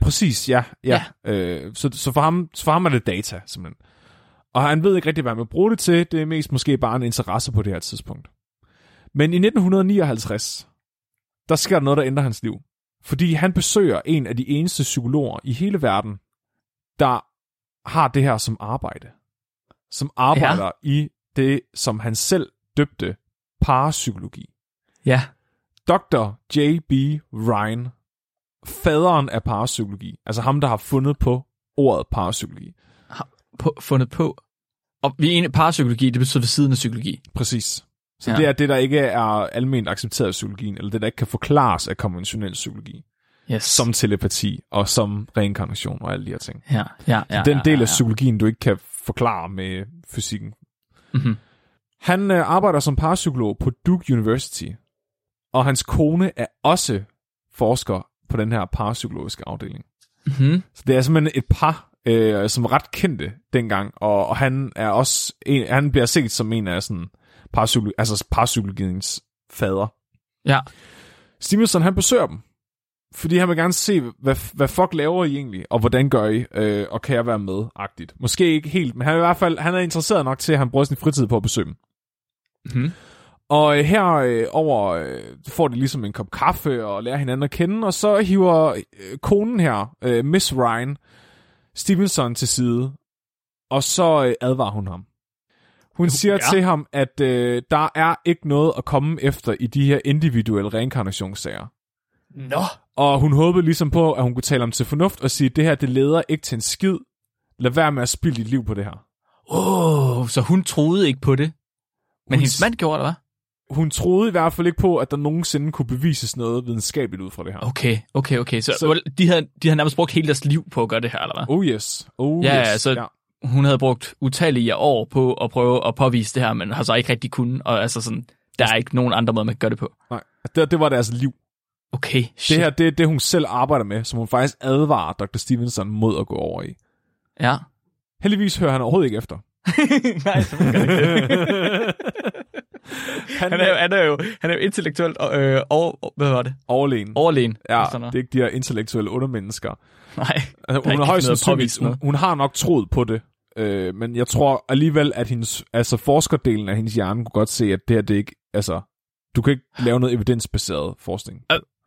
Speaker 1: Præcis, ja. ja. ja. Øh, så, så, for ham, så for ham er det data, simpelthen. Og han ved ikke rigtig, hvad vil bruge det til. Det er mest måske bare en interesse på det her tidspunkt. Men i 1959, der sker der noget, der ændrer hans liv. Fordi han besøger en af de eneste psykologer i hele verden, der har det her som arbejde. Som arbejder ja. i det, som han selv døbte parapsykologi.
Speaker 2: Ja.
Speaker 1: Dr. J.B. Ryan, faderen af parapsykologi, altså ham, der har fundet på ordet parapsykologi.
Speaker 2: På, fundet på. Og vi er parapsykologi, det betyder ved siden af psykologi.
Speaker 1: Præcis. Så
Speaker 2: Ja.
Speaker 1: ja. det er det, der ikke er almindeligt accepteret af psykologien, eller det, der ikke kan forklares af konventionel psykologi,
Speaker 2: Yes.
Speaker 1: som telepati og som reinkarnation og alle de her ting.
Speaker 2: Ja, ja, ja.
Speaker 1: Ja, den
Speaker 2: ja,
Speaker 1: del
Speaker 2: ja,
Speaker 1: af psykologien, du ikke kan forklare med fysikken.
Speaker 2: Mhm.
Speaker 1: Han øh, arbejder som parapsykolog på Duke University, og hans kone er også forsker på den her parapsykologiske afdeling.
Speaker 2: Mhm.
Speaker 1: Så det er simpelthen et par, øh, som er ret kendte dengang, og, og han er også en, han bliver set som en af sådan parapsykolo- altså parapsykologiens fader.
Speaker 2: Ja.
Speaker 1: Stevenson, han besøger dem, fordi han vil gerne se, hvad, hvad fuck laver I egentlig, og hvordan gør I, øh, og kan jeg være med, agtigt. Måske ikke helt, men han er i hvert fald han er interesseret nok til, at han bruger sin fritid på at besøge dem.
Speaker 2: Mhm.
Speaker 1: Og øh, her øh, over øh, får de ligesom en kop kaffe og lærer hinanden at kende, og så hiver øh, konen her, øh, Miss Ryan, Stevenson til side, og så øh, advarer hun ham. Hun siger
Speaker 2: Ja.
Speaker 1: ja. til ham, at øh, der er ikke noget at komme efter i de her individuelle reinkarnationssager.
Speaker 2: Nå.
Speaker 1: Og hun håbede ligesom på, at hun kunne tale om til fornuft og sige, det her, det leder ikke til en skid. Lad være med at spilde dit liv på det her.
Speaker 2: Åh, oh, så hun troede ikke på det. Men
Speaker 1: Hun-
Speaker 2: hendes mand gjorde det, hva'?
Speaker 1: Hun troede i hvert fald ikke på, at der nogensinde kunne bevises noget videnskabeligt ud fra det her.
Speaker 2: Okay, okay, okay. Så,
Speaker 1: Så-
Speaker 2: så de, havde, de havde nærmest brugt hele deres liv på at gøre det her, eller hvad?
Speaker 1: Oh yes. Oh
Speaker 2: Ja,
Speaker 1: yes.
Speaker 2: altså- Hun havde brugt utallige år på at prøve at påvise det her, men har så ikke rigtig kunnet. Og altså sådan, der er ikke nogen andre måde, man kan gøre det på.
Speaker 1: Nej, det, det var deres liv.
Speaker 2: Okay, shit.
Speaker 1: Det her, det er det, hun selv arbejder med, som hun faktisk advarer Dr. Stevenson mod at gå over i.
Speaker 2: Ja.
Speaker 1: Heldigvis hører han overhovedet ikke efter.
Speaker 2: Nej, det ikke.
Speaker 1: han,
Speaker 2: han, er jo, han, er jo, han er jo intellektuelt øh, over, hvad var det?
Speaker 1: overlegen.
Speaker 2: overlegen.
Speaker 1: Ja,
Speaker 2: Sådan noget.
Speaker 1: det er ikke de her intellektuelle undermennesker.
Speaker 2: Nej.
Speaker 1: Altså, hun, har højst
Speaker 2: noget
Speaker 1: hun, hun har nok troet på det, øh, men jeg tror alligevel, at hendes, altså forskerdelen af hendes hjerne kunne godt se, at det her, det ikke, altså, du kan ikke lave noget evidensbaseret forskning.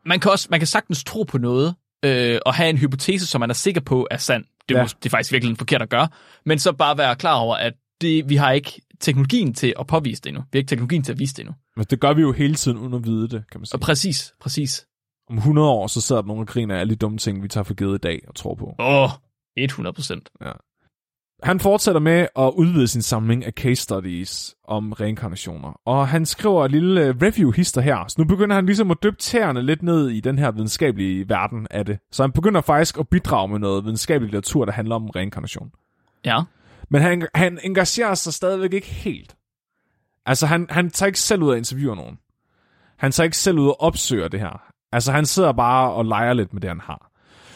Speaker 2: Man kan, også, man kan sagtens tro på noget, øh, og have en hypotese, som man er sikker på er sand. Det
Speaker 1: Ja.
Speaker 2: ja. det er faktisk virkelig forkert at gøre, men så bare være klar over, at det, vi har ikke teknologien til at påvise det endnu. Vi har ikke teknologien til at vise det endnu.
Speaker 1: Men det gør vi jo hele tiden uden at vide det, kan man sige.
Speaker 2: Og præcis, præcis.
Speaker 1: Om 100 år, så sidder der nogen og griner af alle de dumme ting, vi tager for givet i dag og tror på.
Speaker 2: Åh, oh, 100 procent.
Speaker 1: Han fortsætter med at udvide sin samling af case studies om reinkarnationer, og han skriver et lille øh, review-hister her, så nu begynder han ligesom at dyppe tæerne lidt ned i den her videnskabelige verden af det. Så han begynder faktisk at bidrage med noget videnskabelig litteratur, der handler om reinkarnation.
Speaker 2: Ja.
Speaker 1: Men han, han engagerer sig stadigvæk ikke helt. Altså, han, han tager ikke selv ud og interviewer nogen. Han tager ikke selv ud og opsøger det her. Altså, han sidder bare og leger lidt med det, han har.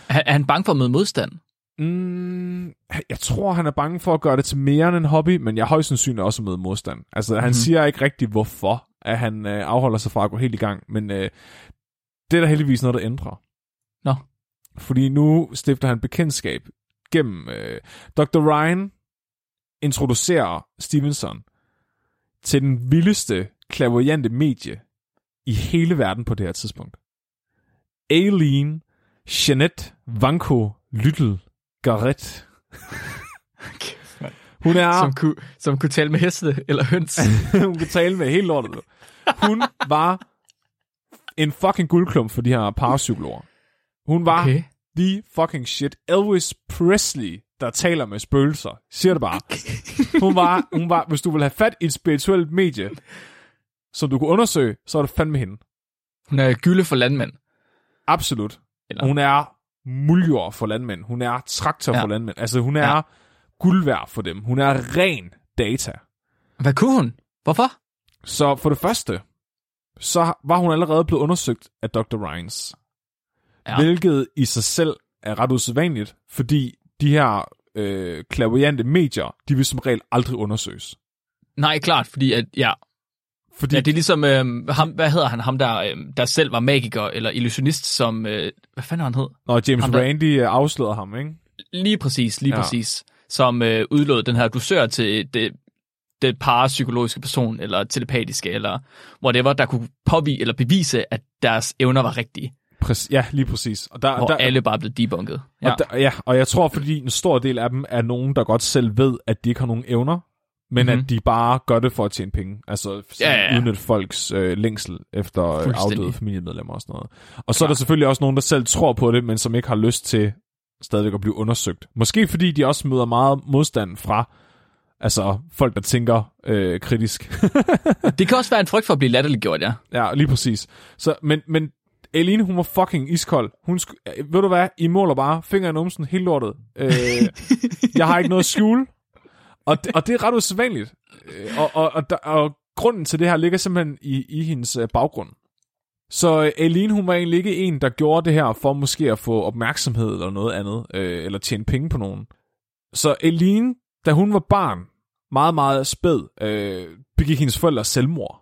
Speaker 2: Er, er han bange for at møde modstand?
Speaker 1: Mm, jeg tror, han er bange for at gøre det til mere end en hobby, men jeg er højst sandsynligt også med modstand. Altså, han mm-hmm. siger ikke rigtig, hvorfor at han øh, afholder sig fra at gå helt i gang, men øh, det er der heldigvis noget, der ændrer.
Speaker 2: Nå.
Speaker 1: Fordi nu stifter han bekendtskab gennem... Øh, Dr. Ryan introducerer Stevenson til den vildeste, klaverjante medie i hele verden på det her tidspunkt. Aileen Jeanette Vanko Lyttel Garrett. Hun er...
Speaker 2: Som kunne, som kunne tale med heste eller høns.
Speaker 1: hun kan tale med hele lortet. Hun var en fucking guldklump for de her parapsykologer. Hun var. Okay. the fucking shit. Elvis Presley, der taler med spøgelser. Siger det bare. Hun var, hun var, hvis du vil have fat i et spirituelt medie, som du kunne undersøge, så er det fandme hende.
Speaker 2: Hun er gylde for landmænd.
Speaker 1: Absolut.
Speaker 2: Eller-
Speaker 1: Hun er muljord for landmænd. Hun er traktor ja. For landmænd. Altså, hun er ja. Guld værd for dem. Hun er ren data.
Speaker 2: Hvad kunne hun? Hvorfor?
Speaker 1: Så for det første, så var hun allerede blevet undersøgt af Dr. Ryans. Ja. Hvilket i sig selv er ret usædvanligt, fordi de her øh, klaverjante medier, de vil som regel aldrig undersøges.
Speaker 2: Nej, klart, fordi at, ja,
Speaker 1: Fordi
Speaker 2: ja, det er ligesom, øhm, ham, hvad hedder han, ham der, øhm, der selv var magiker eller illusionist, som, øh, hvad fanden han hed?
Speaker 1: når James
Speaker 2: ham der-
Speaker 1: Randi øh, afslørede ham, ikke?
Speaker 2: Lige præcis, lige
Speaker 1: ja.
Speaker 2: præcis. Som øh, udlod den her dusør til det, det parapsykologiske person, eller telepatiske, eller whatever, der kunne påvise eller bevise, at deres evner var rigtige.
Speaker 1: Præcis, ja, lige præcis. Og der,
Speaker 2: Hvor
Speaker 1: der,
Speaker 2: alle bare blev debunket. Ja.
Speaker 1: Og der, ja, og jeg tror, fordi en stor del af dem er nogen, der godt selv ved, at de ikke har nogen evner, men mm-hmm.
Speaker 2: Mhm.
Speaker 1: at de bare gør det for at tjene penge. Altså
Speaker 2: Ja, ja, ja.
Speaker 1: udnytte folks øh, længsel efter afdøde familiemedlemmer og sådan noget. Og så er der selvfølgelig også nogen, der selv tror på det, men som ikke har lyst til stadigvæk at blive undersøgt. Måske fordi de også møder meget modstand fra altså folk, der tænker øh, kritisk.
Speaker 2: Det kan også være en frygt for at blive latterliggjort, ja.
Speaker 1: Ja, lige præcis. Så, men, men Aline, hun var fucking iskold. Hun sk- øh, ved du hvad? I måler bare finger i numsen, helt lortet. Øh, jeg har ikke noget at skjule. Og, det- og det er ret usædvanligt. Øh, og, og, og, der, og grunden til det her ligger simpelthen i, i hendes øh, baggrund. Så øh, Aline, hun var egentlig ikke en, der gjorde det her for måske at få opmærksomhed eller noget andet, øh, eller tjene penge på nogen. Så Aline, da hun var barn, meget, meget spæd, øh, begik hendes forældre selvmord.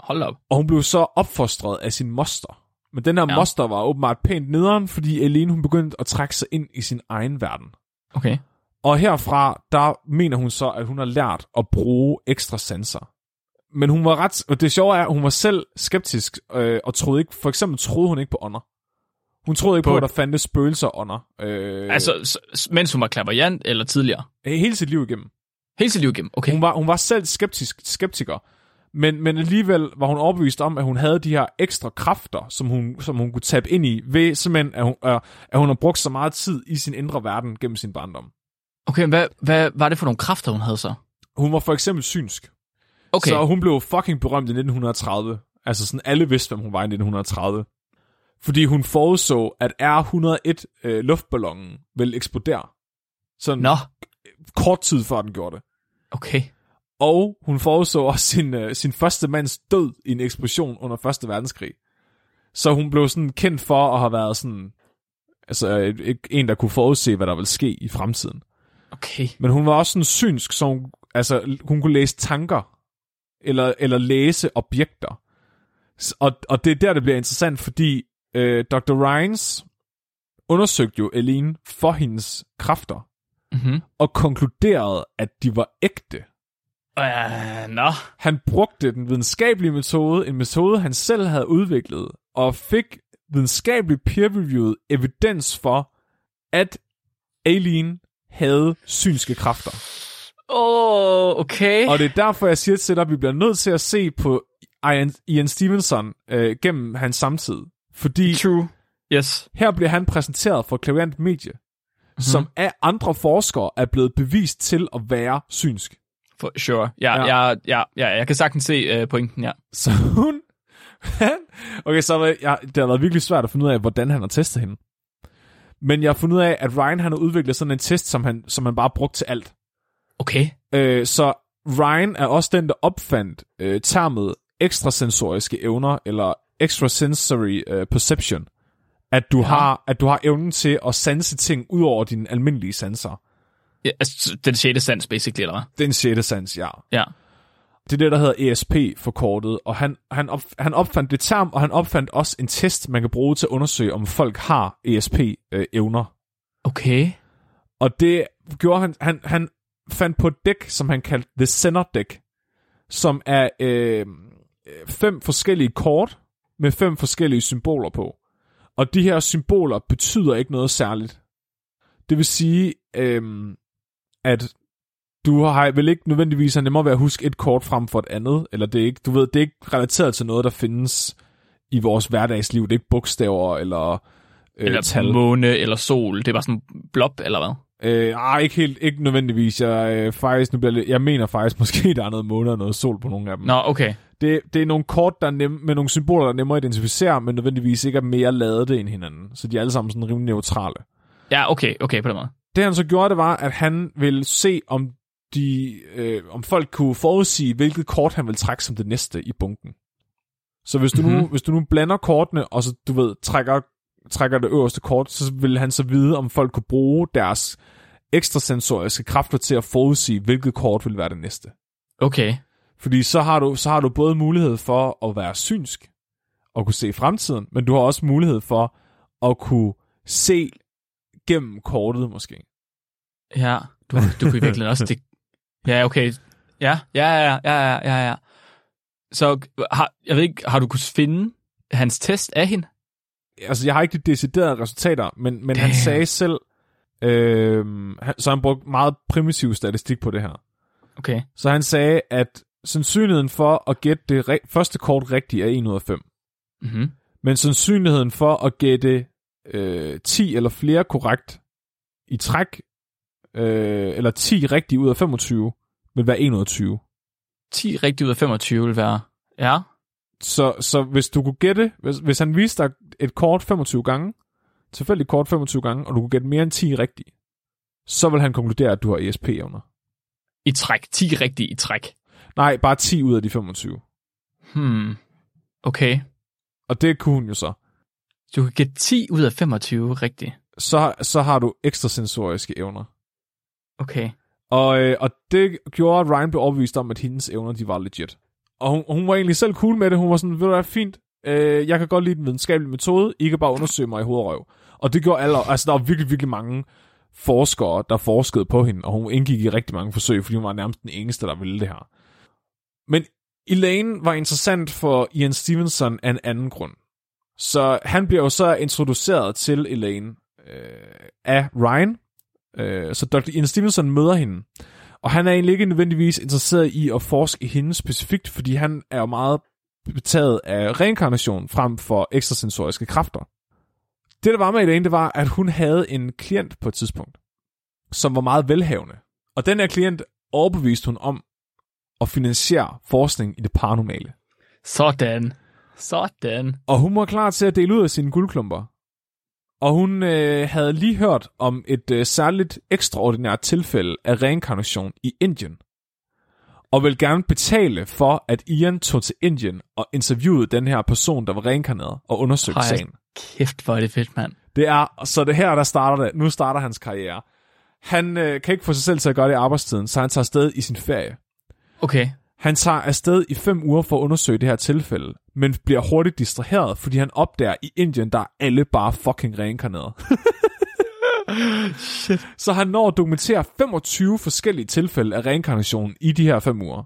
Speaker 2: Hold op.
Speaker 1: Og hun blev så opfostret af sin moster. Men den her ja.
Speaker 2: Ja.
Speaker 1: moster var åbenbart pænt nederen, fordi Aline hun begyndte at trække sig ind i sin egen verden.
Speaker 2: Okay.
Speaker 1: Og herfra, der mener hun så, at hun har lært at bruge ekstra sanser. Men hun var ret... Og det sjove er, at hun var selv skeptisk, øh, og troede ikke... For eksempel troede hun ikke på ånder. Hun troede ikke på,
Speaker 2: På-
Speaker 1: at der fandtes spøgelser ånder. Øh,
Speaker 2: Altså, mens hun var klaverjant, eller tidligere?
Speaker 1: hele sit liv igennem.
Speaker 2: Helt sit liv igennem. Okay.
Speaker 1: Hun var, hun var selv skeptisk, skeptiker, men, men alligevel var hun overbevist om, at hun havde de her ekstra kræfter, som hun, som hun kunne tabe ind i, ved simpelthen, at hun, øh, at hun har brugt så meget tid i sin indre verden gennem sin barndom.
Speaker 2: Okay, hvad, hvad var det for nogle kræfter, hun havde så?
Speaker 1: Hun var for eksempel synsk,
Speaker 2: Okay,
Speaker 1: så hun blev fucking berømt i 1930. Altså sådan, alle vidste, hvem hun var i 1930. Fordi hun forudså, at R101 øh, luftballonen ville eksplodere. Sådan
Speaker 2: nå,
Speaker 1: kort tid før den gjorde det.
Speaker 2: okay.
Speaker 1: Og hun forudså også sin, øh, sin første mands død i en eksplosion under Første Verdenskrig. Så hun blev sådan kendt for at have været sådan, altså en, der kunne forudse, hvad der ville ske i fremtiden.
Speaker 2: Okay.
Speaker 1: Men hun var også sådan synsk, så hun, altså, hun kunne læse tanker, eller, eller læse objekter. Og, og det er der, det bliver interessant, fordi øh, Dr. Ryans undersøgte jo Aline for hendes kræfter,
Speaker 2: Mm-hmm.
Speaker 1: og konkluderede, at de var ægte.
Speaker 2: Uh, nå,
Speaker 1: Han brugte den videnskabelige metode, en metode, han selv havde udviklet, og fik videnskabelig peer-reviewet evidens for, at Aileen havde synske kræfter.
Speaker 2: Åh, oh, okay.
Speaker 1: Og det er derfor, jeg siger til dig, at vi bliver nødt til at se på Ian, Ian Stevenson øh, gennem hans samtid. Fordi
Speaker 2: True. Yes.
Speaker 1: her bliver han præsenteret for et klaverant medie, mm-hmm. som af andre forskere er blevet bevist til at være synsk.
Speaker 2: For sure. Ja,
Speaker 1: Ja.
Speaker 2: ja. Ja, ja, ja, jeg kan sagtens se uh, pointen, ja.
Speaker 1: Så hun... Okay, så det, jeg, det har været virkelig svært at finde ud af, hvordan han har testet hende. Men jeg har fundet ud af, at Ryan han har udviklet sådan en test, som han, som han bare brugt til alt.
Speaker 2: Okay.
Speaker 1: Øh, så Ryan er også den, der opfandt øh, termet ekstrasensoriske evner, eller extrasensory øh, perception. At du,
Speaker 2: Ja.
Speaker 1: har, at du har evnen til at sanse ting ud over dine almindelige sanser.
Speaker 2: Ja, altså, den sjette sans, basically, eller hvad?
Speaker 1: Det er en sjette sans, ja.
Speaker 2: Ja.
Speaker 1: Det er det, der hedder ESP forkortet, og han, han, op, han opfandt det term, og han opfandt også en test, man kan bruge til at undersøge, om folk har ESP-evner.
Speaker 2: Okay.
Speaker 1: Og det gjorde han, han, han fandt på et dæk, som han kaldte The Center Deck, som er øh, fem forskellige kort med fem forskellige symboler på. Og de her symboler betyder ikke noget særligt. Det vil sige, øh, at du har vel ikke nødvendigvis nemmere ved at huske et kort frem for et andet, eller det er ikke, du ved, det er ikke relateret til noget, der findes i vores hverdagsliv. Det er ikke bogstaver eller, øh,
Speaker 2: Eller
Speaker 1: tal.
Speaker 2: måne, eller sol. Det er bare sådan blob, eller hvad?
Speaker 1: Øh, ah, ikke helt, ikke nødvendigvis. Jeg, øh, faktisk, nu bliver jeg, lidt- jeg mener faktisk måske, der er noget måne og noget sol på nogle af dem.
Speaker 2: Nå, okay.
Speaker 1: Det, det er nogle kort, der er nem, med nogle symboler, der er nemmere at identificere, men nødvendigvis ikke er mere ladede end hinanden. Så de er alle sammen sådan rimelig neutrale.
Speaker 2: Ja, okay, okay, på den måde.
Speaker 1: Det han så gjorde, det var, at han ville se, om de, øh, om folk kunne forudsige, hvilket kort han ville trække som det næste i bunken. Så hvis du, mm-hmm. nu,
Speaker 2: Mhm.
Speaker 1: hvis du nu blander kortene, og så, du ved, trækker, trækker det øverste kort, så vil han så vide, om folk kunne bruge deres ekstrasensoriske kræfter til at forudsige, hvilket kort vil være det næste.
Speaker 2: Okay.
Speaker 1: Fordi så har du, så har du både mulighed for at være synsk og kunne se fremtiden, men du har også mulighed for at kunne se gennem kortet måske.
Speaker 2: Ja, du, du kunne i virkeligheden også... Det... Ja, okay. Ja, ja, ja, ja, ja, ja, ja. Så har, jeg ved ikke, har du kunnet finde hans test af hende?
Speaker 1: Altså, jeg har ikke de deciderede resultater, men, men han sagde selv, øh, så han brugte meget primitiv statistik på det her.
Speaker 2: Okay.
Speaker 1: Så han sagde, at sandsynligheden for at gætte det re- første kort rigtigt er 1 ud af 5.
Speaker 2: Mm-hmm.
Speaker 1: Men sandsynligheden for at gætte øh, 10 eller flere korrekt i træk, øh, eller 10 rigtigt ud af 25, vil være 1 ud af 20.
Speaker 2: 10 rigtigt ud af 25 vil være... Ja.
Speaker 1: Så, så hvis du kunne gætte, hvis, hvis han viste dig et kort 25 gange, tilfældigt kort 25 gange, og du kunne gætte mere end 10 rigtigt, så vil han konkludere, at du har ESP-evner.
Speaker 2: I træk. 10 rigtigt i træk.
Speaker 1: Nej, bare 10 ud af de 25.
Speaker 2: Hmm. Okay.
Speaker 1: Og det kunne hun jo så.
Speaker 2: Du kan gætte 10 ud af 25 rigtigt.
Speaker 1: Så, så har du ekstrasensoriske evner.
Speaker 2: Okay.
Speaker 1: Og, øh, og det gjorde, at Ryan blev overbevist om, at hendes evner, de var legit. Og hun, hun var egentlig selv cool med det. Hun var sådan, ved du hvad, fint. Øh, jeg kan godt lide den videnskabelige metode. I kan bare undersøge mig i hovedrøv. og. Og det gjorde alle. Altså, der var virkelig, virkelig mange forskere, der forskede på hende, og hun indgik i rigtig mange forsøg, fordi hun var nærmest den eneste, der ville det her. Men Elaine var interessant for Ian Stevenson af en anden grund. Så han bliver jo så introduceret til Elaine øh, af Ryan. Øh, så Dr. Ian Stevenson møder hende. Og han er egentlig ikke nødvendigvis interesseret i at forske i hende specifikt, fordi han er jo meget betaget af reinkarnation frem for ekstrasensoriske kræfter. Det, der var med Elaine, det var, at hun havde en klient på et tidspunkt, som var meget velhavende. Og den her klient overbeviste hun om at finansiere forskning i det paranormale.
Speaker 2: Sådan. Sådan.
Speaker 1: Og hun var klar til at dele ud af sine guldklumper. Og hun øh, havde lige hørt om et øh, særligt ekstraordinært tilfælde af reinkarnation i Indien. Og ville gerne betale for, at Ian tog til Indien og interviewede den her person, der var reinkarneret, og undersøgte
Speaker 2: Ej.
Speaker 1: sagen.
Speaker 2: Kæft, hvor er det fedt, mand.
Speaker 1: Det er, så det her, der starter det. Nu starter hans karriere. Han øh, kan ikke få sig selv til at gøre det i arbejdstiden, så han tager afsted i sin ferie.
Speaker 2: Okay.
Speaker 1: Han tager afsted i fem uger for at undersøge det her tilfælde, men bliver hurtigt distraheret, fordi han opdager i Indien, der er alle bare fucking reinkarneret.
Speaker 2: Shit.
Speaker 1: Så han når at dokumentere 25 forskellige tilfælde af reinkarnation i de her fem uger.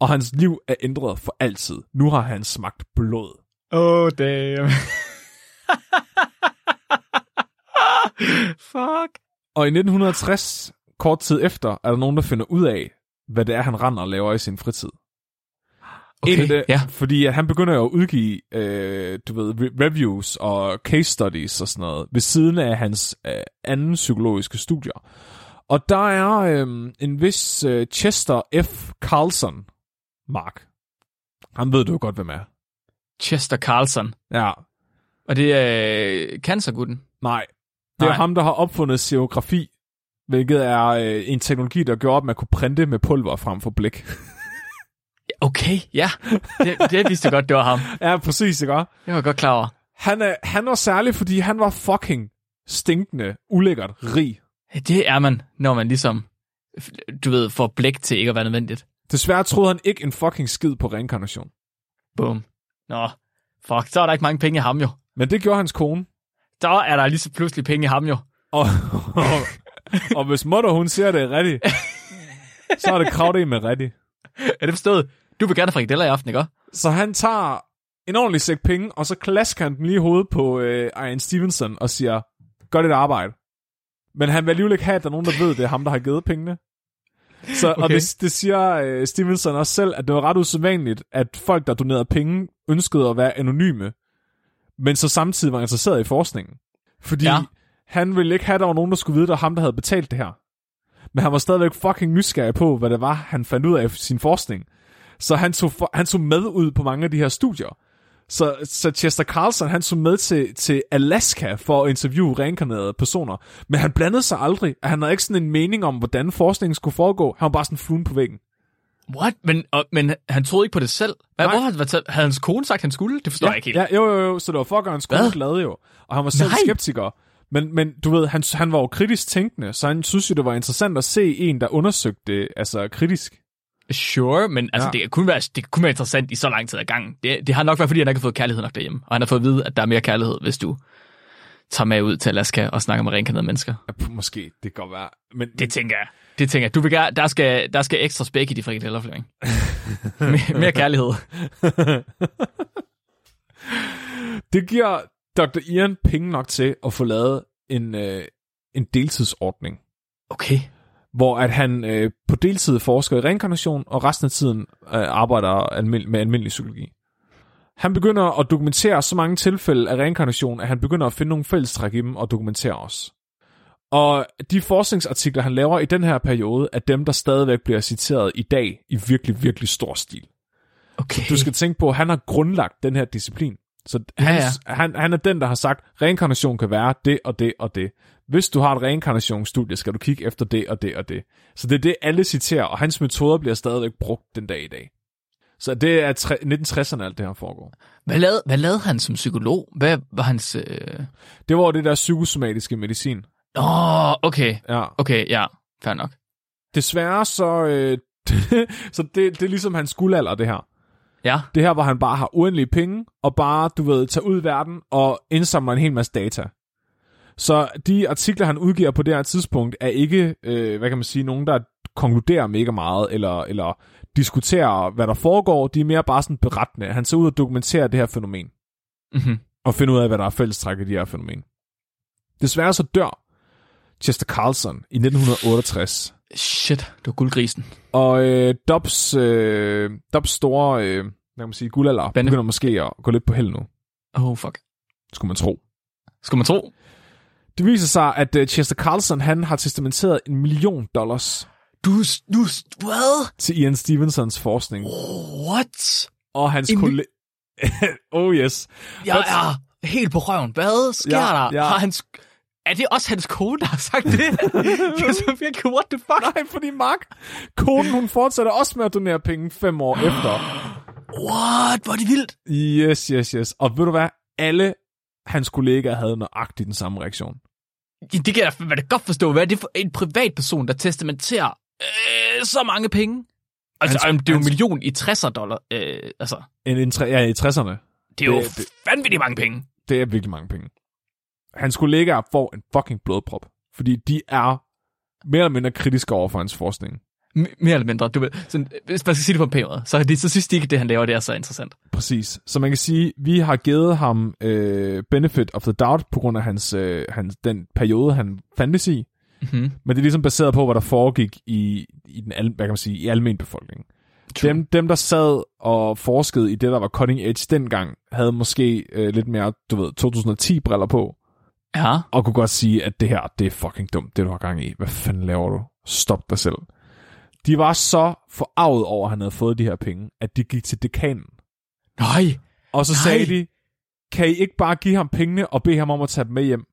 Speaker 1: Og hans liv er ændret for altid. Nu har han smagt blod.
Speaker 2: Oh, damn. Fuck.
Speaker 1: Og i 1960, kort tid efter, er der nogen, der finder ud af, hvad det er, han render og laver i sin fritid.
Speaker 2: Okay,
Speaker 1: En af det,
Speaker 2: ja.
Speaker 1: Fordi at han begynder jo at udgive, øh, du ved, re- reviews og case studies og sådan noget, ved siden af hans øh, anden psykologiske studier. Og der er øh, en vis øh, Chester F. Carlson, Mark. Han ved du jo godt, hvem er.
Speaker 2: Chester Carlson.
Speaker 1: Ja,
Speaker 2: Og det er øh, cancergutten.
Speaker 1: nej. Det er
Speaker 2: Nej.
Speaker 1: ham, der har opfundet serografi, hvilket er øh, en teknologi, der gjorde, at man kunne printe med pulver frem for blæk.
Speaker 2: Okay, ja. Det, det vidste jeg godt, det var ham.
Speaker 1: ja, præcis, ikke?
Speaker 2: Det var jeg godt klar over.
Speaker 1: Han, er, han var særlig, fordi han var fucking stinkende, ulækkert rig.
Speaker 2: Det er man, når man ligesom, du ved, får blæk til ikke at være nødvendigt.
Speaker 1: Desværre troede han ikke en fucking skid på reinkarnation.
Speaker 2: Boom. Nå, fuck, så er der ikke mange penge i ham jo.
Speaker 1: Men det gjorde hans kone.
Speaker 2: Så er der lige så pludselig penge i ham jo.
Speaker 1: Og, og, og hvis mutter hun ser det rigtigt, så er det kravt med rigtigt.
Speaker 2: Er det forstået? Du vil gerne frikadeller i aften, ikke?
Speaker 1: Så han tager en ordentlig sæk penge, og så klasker han den lige i hovedet på øh, Ian Stevenson og siger, gør dit arbejde. Men han vil alligevel ikke have, at der er nogen, der ved, det er ham, der har givet pengene. Så, okay. Og det, det siger øh, Stevenson også selv, at det var ret usædvanligt, at folk, der donerede penge, ønskede at være anonyme, men så samtidig var interesseret i forskningen. Fordi
Speaker 2: ja.
Speaker 1: Han ville ikke have, at der var nogen, der skulle vide, at det var ham, der havde betalt det her. Men han var stadigvæk fucking nysgerrig på, hvad det var, han fandt ud af sin forskning. Så han tog, for, han tog med ud på mange af de her studier. Så, så Chester Carlson, han tog med til, til Alaska for at interviewe reinkarnerede personer. Men han blandede sig aldrig. Han havde ikke sådan en mening om, hvordan forskningen skulle foregå. Han var bare sådan fluen på væggen.
Speaker 2: What? Men, og, men han troede ikke på det selv. Hvad,
Speaker 1: Nej.
Speaker 2: hvor havde, hvad, havde hans kone sagt, han skulle? Det forstår
Speaker 1: ja,
Speaker 2: jeg ikke helt.
Speaker 1: Ja, jo, jo, jo. Så det var for at gøre hans kone glad jo. Og han var selv
Speaker 2: Nej.
Speaker 1: skeptiker. Men, men du ved, han, han var jo kritisk tænkende, så han synes jo, det var interessant at se en, der undersøgte det altså kritisk.
Speaker 2: Sure, men altså,
Speaker 1: Ja.
Speaker 2: det, kan kun være, det kan kun være interessant i så lang tid ad gangen. Det, det har nok været, fordi han ikke har fået kærlighed nok derhjemme. Og han har fået at vide, at der er mere kærlighed, hvis du tager med ud til Alaska og snakker med reinkarnerede mennesker.
Speaker 1: Ja, måske, det kan godt være. Men,
Speaker 2: Det tænker jeg. Det tænker jeg. Du vil gerne, der, skal, der skal ekstra spæk i de frikadeller, Flemming. mere, mere kærlighed.
Speaker 1: Det giver Dr. Ian penge nok til at få lavet en, øh, en deltidsordning,
Speaker 2: Okay.
Speaker 1: hvor at han øh, på deltid forsker i reinkarnation, og resten af tiden øh, arbejder almind- med almindelig psykologi. Han begynder at dokumentere så mange tilfælde af reinkarnation, at han begynder at finde nogle fællestræk i dem og dokumentere os. Og de forskningsartikler, han laver i den her periode, er dem, der stadigvæk bliver citeret i dag i virkelig, virkelig stor stil.
Speaker 2: Okay.
Speaker 1: Du skal tænke på, at han har grundlagt den her disciplin. Så hans,
Speaker 2: ja.
Speaker 1: Han, han er den, der har sagt, reinkarnation kan være det og det og det. Hvis du har et reinkarnationsstudie, skal du kigge efter det og det og det. Så det er det, alle citerer, og hans metoder bliver stadigvæk brugt den dag i dag. Så det er tre- 1960'erne, alt det her foregår.
Speaker 2: Hvad lavede, hvad lavede han som psykolog? Hvad var hans... Øh...
Speaker 1: Det var det der psykosomatiske medicin.
Speaker 2: Nå, okay.
Speaker 1: Ja.
Speaker 2: Okay, ja. Fair nok.
Speaker 1: Desværre så... Øh, så det, det er ligesom hans guldalder, det her.
Speaker 2: Ja.
Speaker 1: Det her, hvor han bare har uendelige penge, og bare, du ved, tager ud i verden og indsamler en hel masse data. Så de artikler, han udgiver på det her tidspunkt, er ikke, øh, hvad kan man sige, nogen, der konkluderer mega meget, eller, eller diskuterer, hvad der foregår. De er mere bare sådan berettende. Han tager ud og dokumenterer det her fænomen,
Speaker 2: Mm-hmm.
Speaker 1: og finder ud af, hvad der er fællestræk i de her fænomen. Desværre så dør Chester Carlson i 1968.
Speaker 2: Shit, det var guldgrisen.
Speaker 1: Og øh, Dobbs, øh, Dobbs store, øh, hvad kan man sige, guldalder
Speaker 2: Benne.
Speaker 1: begynder måske at gå lidt på held nu,
Speaker 2: Oh, fuck.
Speaker 1: skulle man tro.
Speaker 2: Skulle man tro?
Speaker 1: Det viser sig, at øh, Chester Carlson, han har testamenteret en million dollars
Speaker 2: Du, du, hvad?
Speaker 1: til Ian Stevensons forskning.
Speaker 2: What?
Speaker 1: Og hans kollega... oh yes.
Speaker 2: Jeg er helt på røven. Hvad sker
Speaker 1: Ja,
Speaker 2: der?
Speaker 1: ja.
Speaker 2: Har hans... Er det også hans kone, der har sagt det? det er så virkelig, what the fuck?
Speaker 1: Nej, fordi Mark, konen, hun fortsætter også med at donere penge fem år efter.
Speaker 2: What? Hvor er det vildt.
Speaker 1: Yes, yes, yes. Og ved du hvad? Alle hans kollegaer havde nøjagtigt den samme reaktion.
Speaker 2: Det kan jeg da godt forstå. Hvad er det for en privatperson, der testamenterer øh, så mange penge? Altså,
Speaker 1: Hans-
Speaker 2: det er jo en million i 60'er dollar. Øh, altså,
Speaker 1: En, en, ja, i 60'erne.
Speaker 2: det er jo
Speaker 1: det-
Speaker 2: vanvittigt mange penge.
Speaker 1: Det er virkelig mange penge. Hans kollegaer får en fucking blodprop, fordi de er mere eller mindre kritiske over for hans forskning.
Speaker 2: M- mere eller mindre. Du ved, sådan, hvis man skal sige det på en pæn måde, så, det, så synes de ikke, at det, han laver, det er så interessant.
Speaker 1: Præcis. Så man kan sige, vi har givet ham øh, benefit of the doubt på grund af hans, øh, hans, den periode, han fandtes i.
Speaker 2: Mm-hmm.
Speaker 1: Men det er ligesom baseret på, hvad der foregik i, i den al, hvad kan man sige, i almen befolkning. Dem, dem, der sad og forskede i det, der var cutting edge dengang, havde måske øh, lidt mere, du ved, 2010-briller på,
Speaker 2: Ja.
Speaker 1: og kunne godt sige, at det her, det er fucking dumt, det du har gang i. Hvad fanden laver du? Stop dig selv. De var så forarvet over, at han havde fået de her penge, at de gik til dekanen.
Speaker 2: Nej.
Speaker 1: Og så
Speaker 2: Nej.
Speaker 1: sagde de, kan I ikke bare give ham pengene og bede ham om at tage dem med hjem?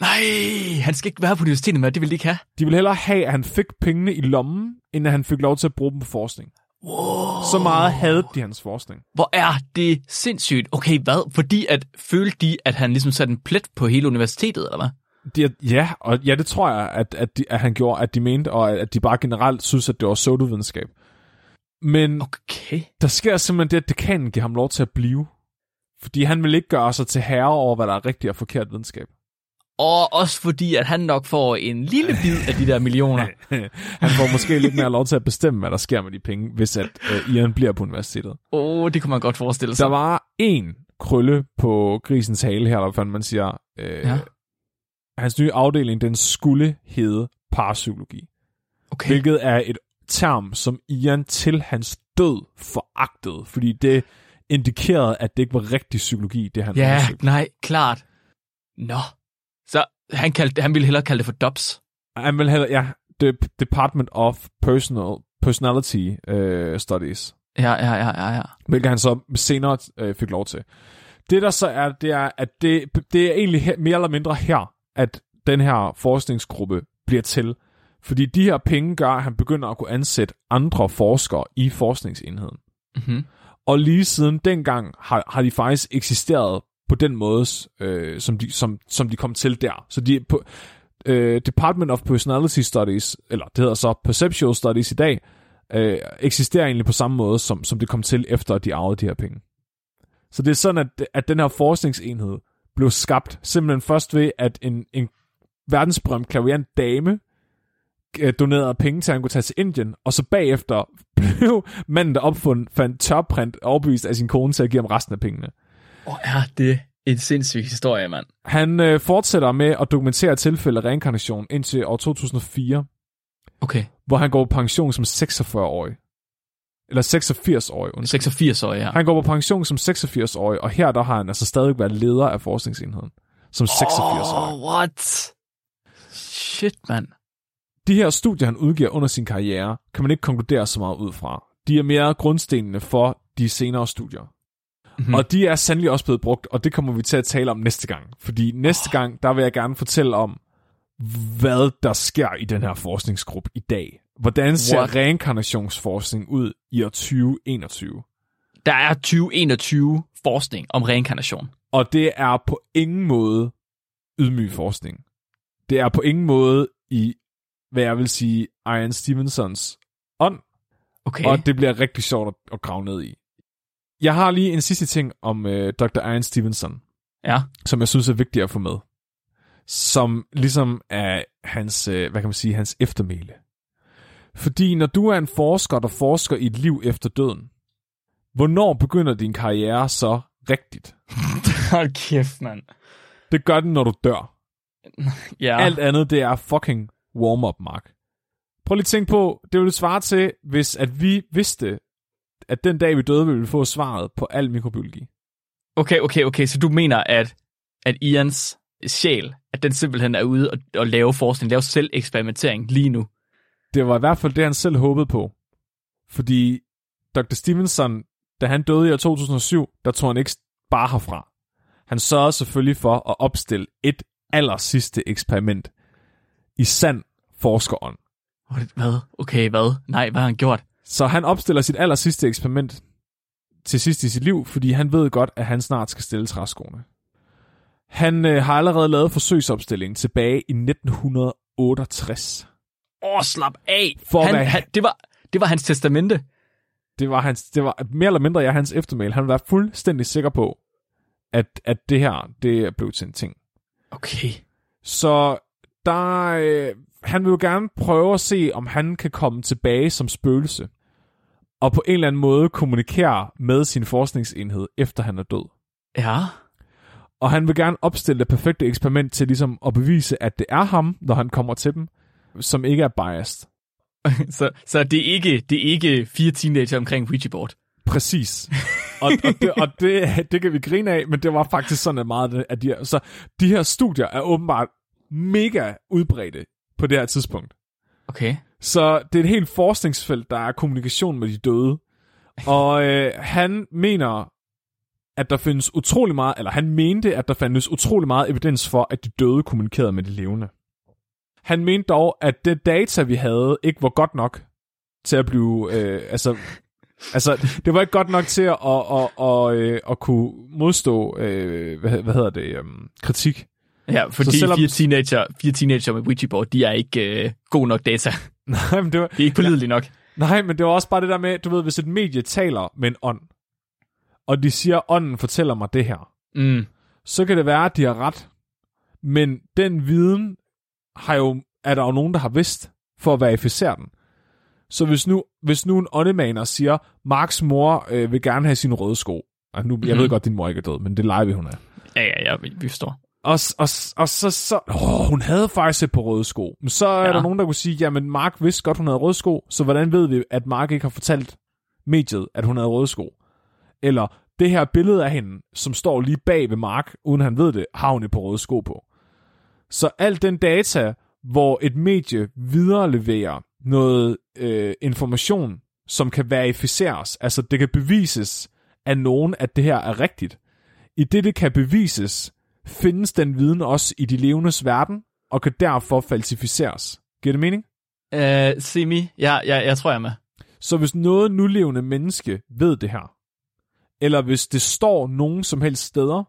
Speaker 2: Nej, han skal ikke være på universitetet med, det vil de ikke have.
Speaker 1: De ville hellere have, at han fik pengene i lommen, end at han fik lov til at bruge dem på forskning.
Speaker 2: Wow.
Speaker 1: Så meget havde de hans forskning.
Speaker 2: Hvor er det sindssygt. Okay, hvad? Fordi at følte de, at han ligesom satte en plet på hele universitetet, eller hvad?
Speaker 1: De, ja, og ja, det tror jeg, at, at, de, at han gjorde, at de mente, og at de bare generelt synes, at det var pseudovidenskab. Men
Speaker 2: Okay.
Speaker 1: der sker simpelthen det, at dekanen giver ham lov til at blive. Fordi han vil ikke gøre sig til herre over, hvad der er rigtigt og forkert videnskab.
Speaker 2: Og også fordi, at han nok får en lille bid af de der millioner.
Speaker 1: han får måske lidt mere lov til at bestemme, hvad der sker med de penge, hvis at uh, Ian bliver på universitetet.
Speaker 2: Åh, oh, det kunne man godt forestille sig.
Speaker 1: Der var en krølle på grisens hale her, der fandt man siger, øh,
Speaker 2: Ja.
Speaker 1: hans nye afdeling, den skulle hedde parapsykologi.
Speaker 2: Okay.
Speaker 1: Hvilket er et term, som Ian til hans død foragtede, fordi det indikerede, at det ikke var rigtig psykologi, det han
Speaker 2: Ja,
Speaker 1: undersøgte.
Speaker 2: nej, klart. Nå. Han, kaldte, han ville hellere kalde det for DOPS.
Speaker 1: Han vil hellere, ja, the Department of Personal Personality uh, Studies,
Speaker 2: Ja, ja, ja, ja, ja.
Speaker 1: hvilket han så senere uh, fik lov til. Det der så er, det er, at det, det er egentlig her, mere eller mindre her, at den her forskningsgruppe bliver til. Fordi de her penge gør, at han begynder at kunne ansætte andre forskere i forskningsenheden.
Speaker 2: Mm-hmm.
Speaker 1: Og lige siden dengang har, har de faktisk eksisteret på den måde, øh, som, de, som, som de kom til der. Så de på øh, Department of Personality Studies, eller det hedder så Perceptual Studies i dag, øh, eksisterer egentlig på samme måde, som, som det kom til efter, at de arvede de her penge. Så det er sådan, at, at den her forskningsenhed blev skabt simpelthen først ved, at en, en verdensberømt klaviant dame øh, donerede penge til, at han kunne tage til Indien, og så bagefter blev manden, der opfandt fandt tørprint overbevist af sin kone til at give ham resten af pengene.
Speaker 2: Og er det en sindssyg historie, mand.
Speaker 1: Han øh, fortsætter med at dokumentere tilfælde af reinkarnation indtil år 2004,
Speaker 2: Okay.
Speaker 1: hvor han går på pension som 46-årig. Eller 86-årig, undskyld.
Speaker 2: 86 år, ja.
Speaker 1: Han går på pension som 86-årig, og her der har han altså stadig været leder af forskningsenheden. Som 86-årig.
Speaker 2: Oh, what? Shit, mand.
Speaker 1: De her studier, han udgiver under sin karriere, kan man ikke konkludere så meget ud fra. De er mere grundstenene for de senere studier.
Speaker 2: Mhm.
Speaker 1: Mm. Og de er sandelig også blevet brugt, og det kommer vi til at tale om næste gang. Fordi næste gang, der vil jeg gerne fortælle om, hvad der sker i den her forskningsgruppe i dag. Hvordan ser
Speaker 2: What?
Speaker 1: reinkarnationsforskning ud i år 2021?
Speaker 2: Der er 2021 forskning om reinkarnation.
Speaker 1: Og det er på ingen måde ydmyg forskning. Det er på ingen måde i, hvad jeg vil sige, Ian Stevensons ånd,
Speaker 2: Okay.
Speaker 1: og det bliver rigtig sjovt at, at grave ned i. Jeg har lige en sidste ting om øh, Dr. Ian Stevenson,
Speaker 2: Ja.
Speaker 1: som jeg synes er vigtigt at få med. Som ligesom er hans, øh, hvad kan man sige, hans eftermæle. Fordi når du er en forsker, der forsker i et liv efter døden, hvornår begynder din karriere så rigtigt?
Speaker 2: Hold kæft, mand.
Speaker 1: Det gør den, når du dør.
Speaker 2: Ja.
Speaker 1: Alt andet, det er fucking warm-up, Mark. Prøv lige at tænke på, det ville svare til, hvis at vi vidste, at den dag vi døde, ville vi få svaret på al mikrobiologi.
Speaker 2: Okay, okay, okay. Så du mener, at, at Ians sjæl, at den simpelthen er ude og, og lave forskning, lave selv eksperimentering lige nu.
Speaker 1: Det var i hvert fald det, han selv håbede på. Fordi Dr. Stevenson, da han døde i år 2007, der tog han ikke bare herfra. Han sørgede selvfølgelig for at opstille et aller sidste eksperiment i sand forskerånd.
Speaker 2: Hvad? Okay, hvad? Nej, hvad har han gjort?
Speaker 1: Så han opstiller sit aller sidste eksperiment til sidst i sit liv, fordi han ved godt, at han snart skal stille træskoene. Han øh, har allerede lavet forsøgsopstillingen tilbage i 1968.
Speaker 2: Åh, oh, slap af.
Speaker 1: For
Speaker 2: han,
Speaker 1: hvad?
Speaker 2: han, det, var, det var hans testamente.
Speaker 1: Det var, hans, det var mere eller mindre ja, hans eftermæl. Han var fuldstændig sikker på, at, at det her, det er blevet til en ting.
Speaker 2: Okay.
Speaker 1: Så der, øh, han vil jo gerne prøve at se, om han kan komme tilbage som spøgelse, og på en eller anden måde kommunikere med sin forskningsenhed, efter han er død.
Speaker 2: Ja.
Speaker 1: Og han vil gerne opstille det perfekte eksperiment til ligesom at bevise, at det er ham, når han kommer til dem, som ikke er biased.
Speaker 2: så, så det er ikke, det er ikke fire teenager omkring Ouija board.
Speaker 1: Præcis. og, og, det, og det, det kan vi grine af, men det var faktisk sådan meget af de her. Så de her studier er åbenbart mega udbredte på det her tidspunkt.
Speaker 2: Okay.
Speaker 1: Så det er et helt forskningsfelt, der er kommunikation med de døde. Og øh, han mener, at der findes utrolig meget, eller han mente, at der findes utrolig meget evidens for, at de døde kommunikerede med de levende. Han mente dog, at det data, vi havde, ikke var godt nok til at blive, øh, altså, altså, det var ikke godt nok til at, at, at, at, at, at kunne modstå, øh, hvad, hvad hedder det, um, kritik.
Speaker 2: Ja, fordi
Speaker 1: Så selvom-
Speaker 2: fire, teenager, fire teenager med Ouija board, de er ikke øh, god nok data.
Speaker 1: Nej, men det var,
Speaker 2: De er ikke pålidelige nok.
Speaker 1: Nej, men det var også bare det der med, du ved, hvis et medie taler med en ånd, og de siger, ånden fortæller mig det her,
Speaker 2: Mm.
Speaker 1: så kan det være, at de har ret. Men den viden har jo, er der jo nogen, der har vidst, for at verificere den. Så hvis nu, hvis nu en åndemaner siger, Marks mor øh, vil gerne have sine røde sko, og nu, jeg
Speaker 2: Mhm.
Speaker 1: ved godt, din mor ikke er død, men det leger vi, hun er.
Speaker 2: Ja, ja, ja, vi, vi forstår.
Speaker 1: Og, og, og så, så åh, hun havde faktisk et par røde sko. Men så er
Speaker 2: ja.
Speaker 1: der nogen, der kunne sige, jamen Mark vidste godt, hun havde røde sko, så hvordan ved vi, at Mark ikke har fortalt mediet, at hun havde røde sko? Eller det her billede af hende, som står lige bag ved Mark, uden han ved det, har hun et par røde sko på. Så al den data, hvor et medie videreleverer noget øh, information, som kan verificeres, altså det kan bevises af nogen, at det her er rigtigt. I det, det kan bevises, findes den viden også i de levendes verden, og kan derfor falsificeres. Giver det mening?
Speaker 2: Uh, semi, ja, ja, jeg tror, jeg er med.
Speaker 1: Så hvis noget nulevende menneske ved det her, eller hvis det står nogen som helst steder,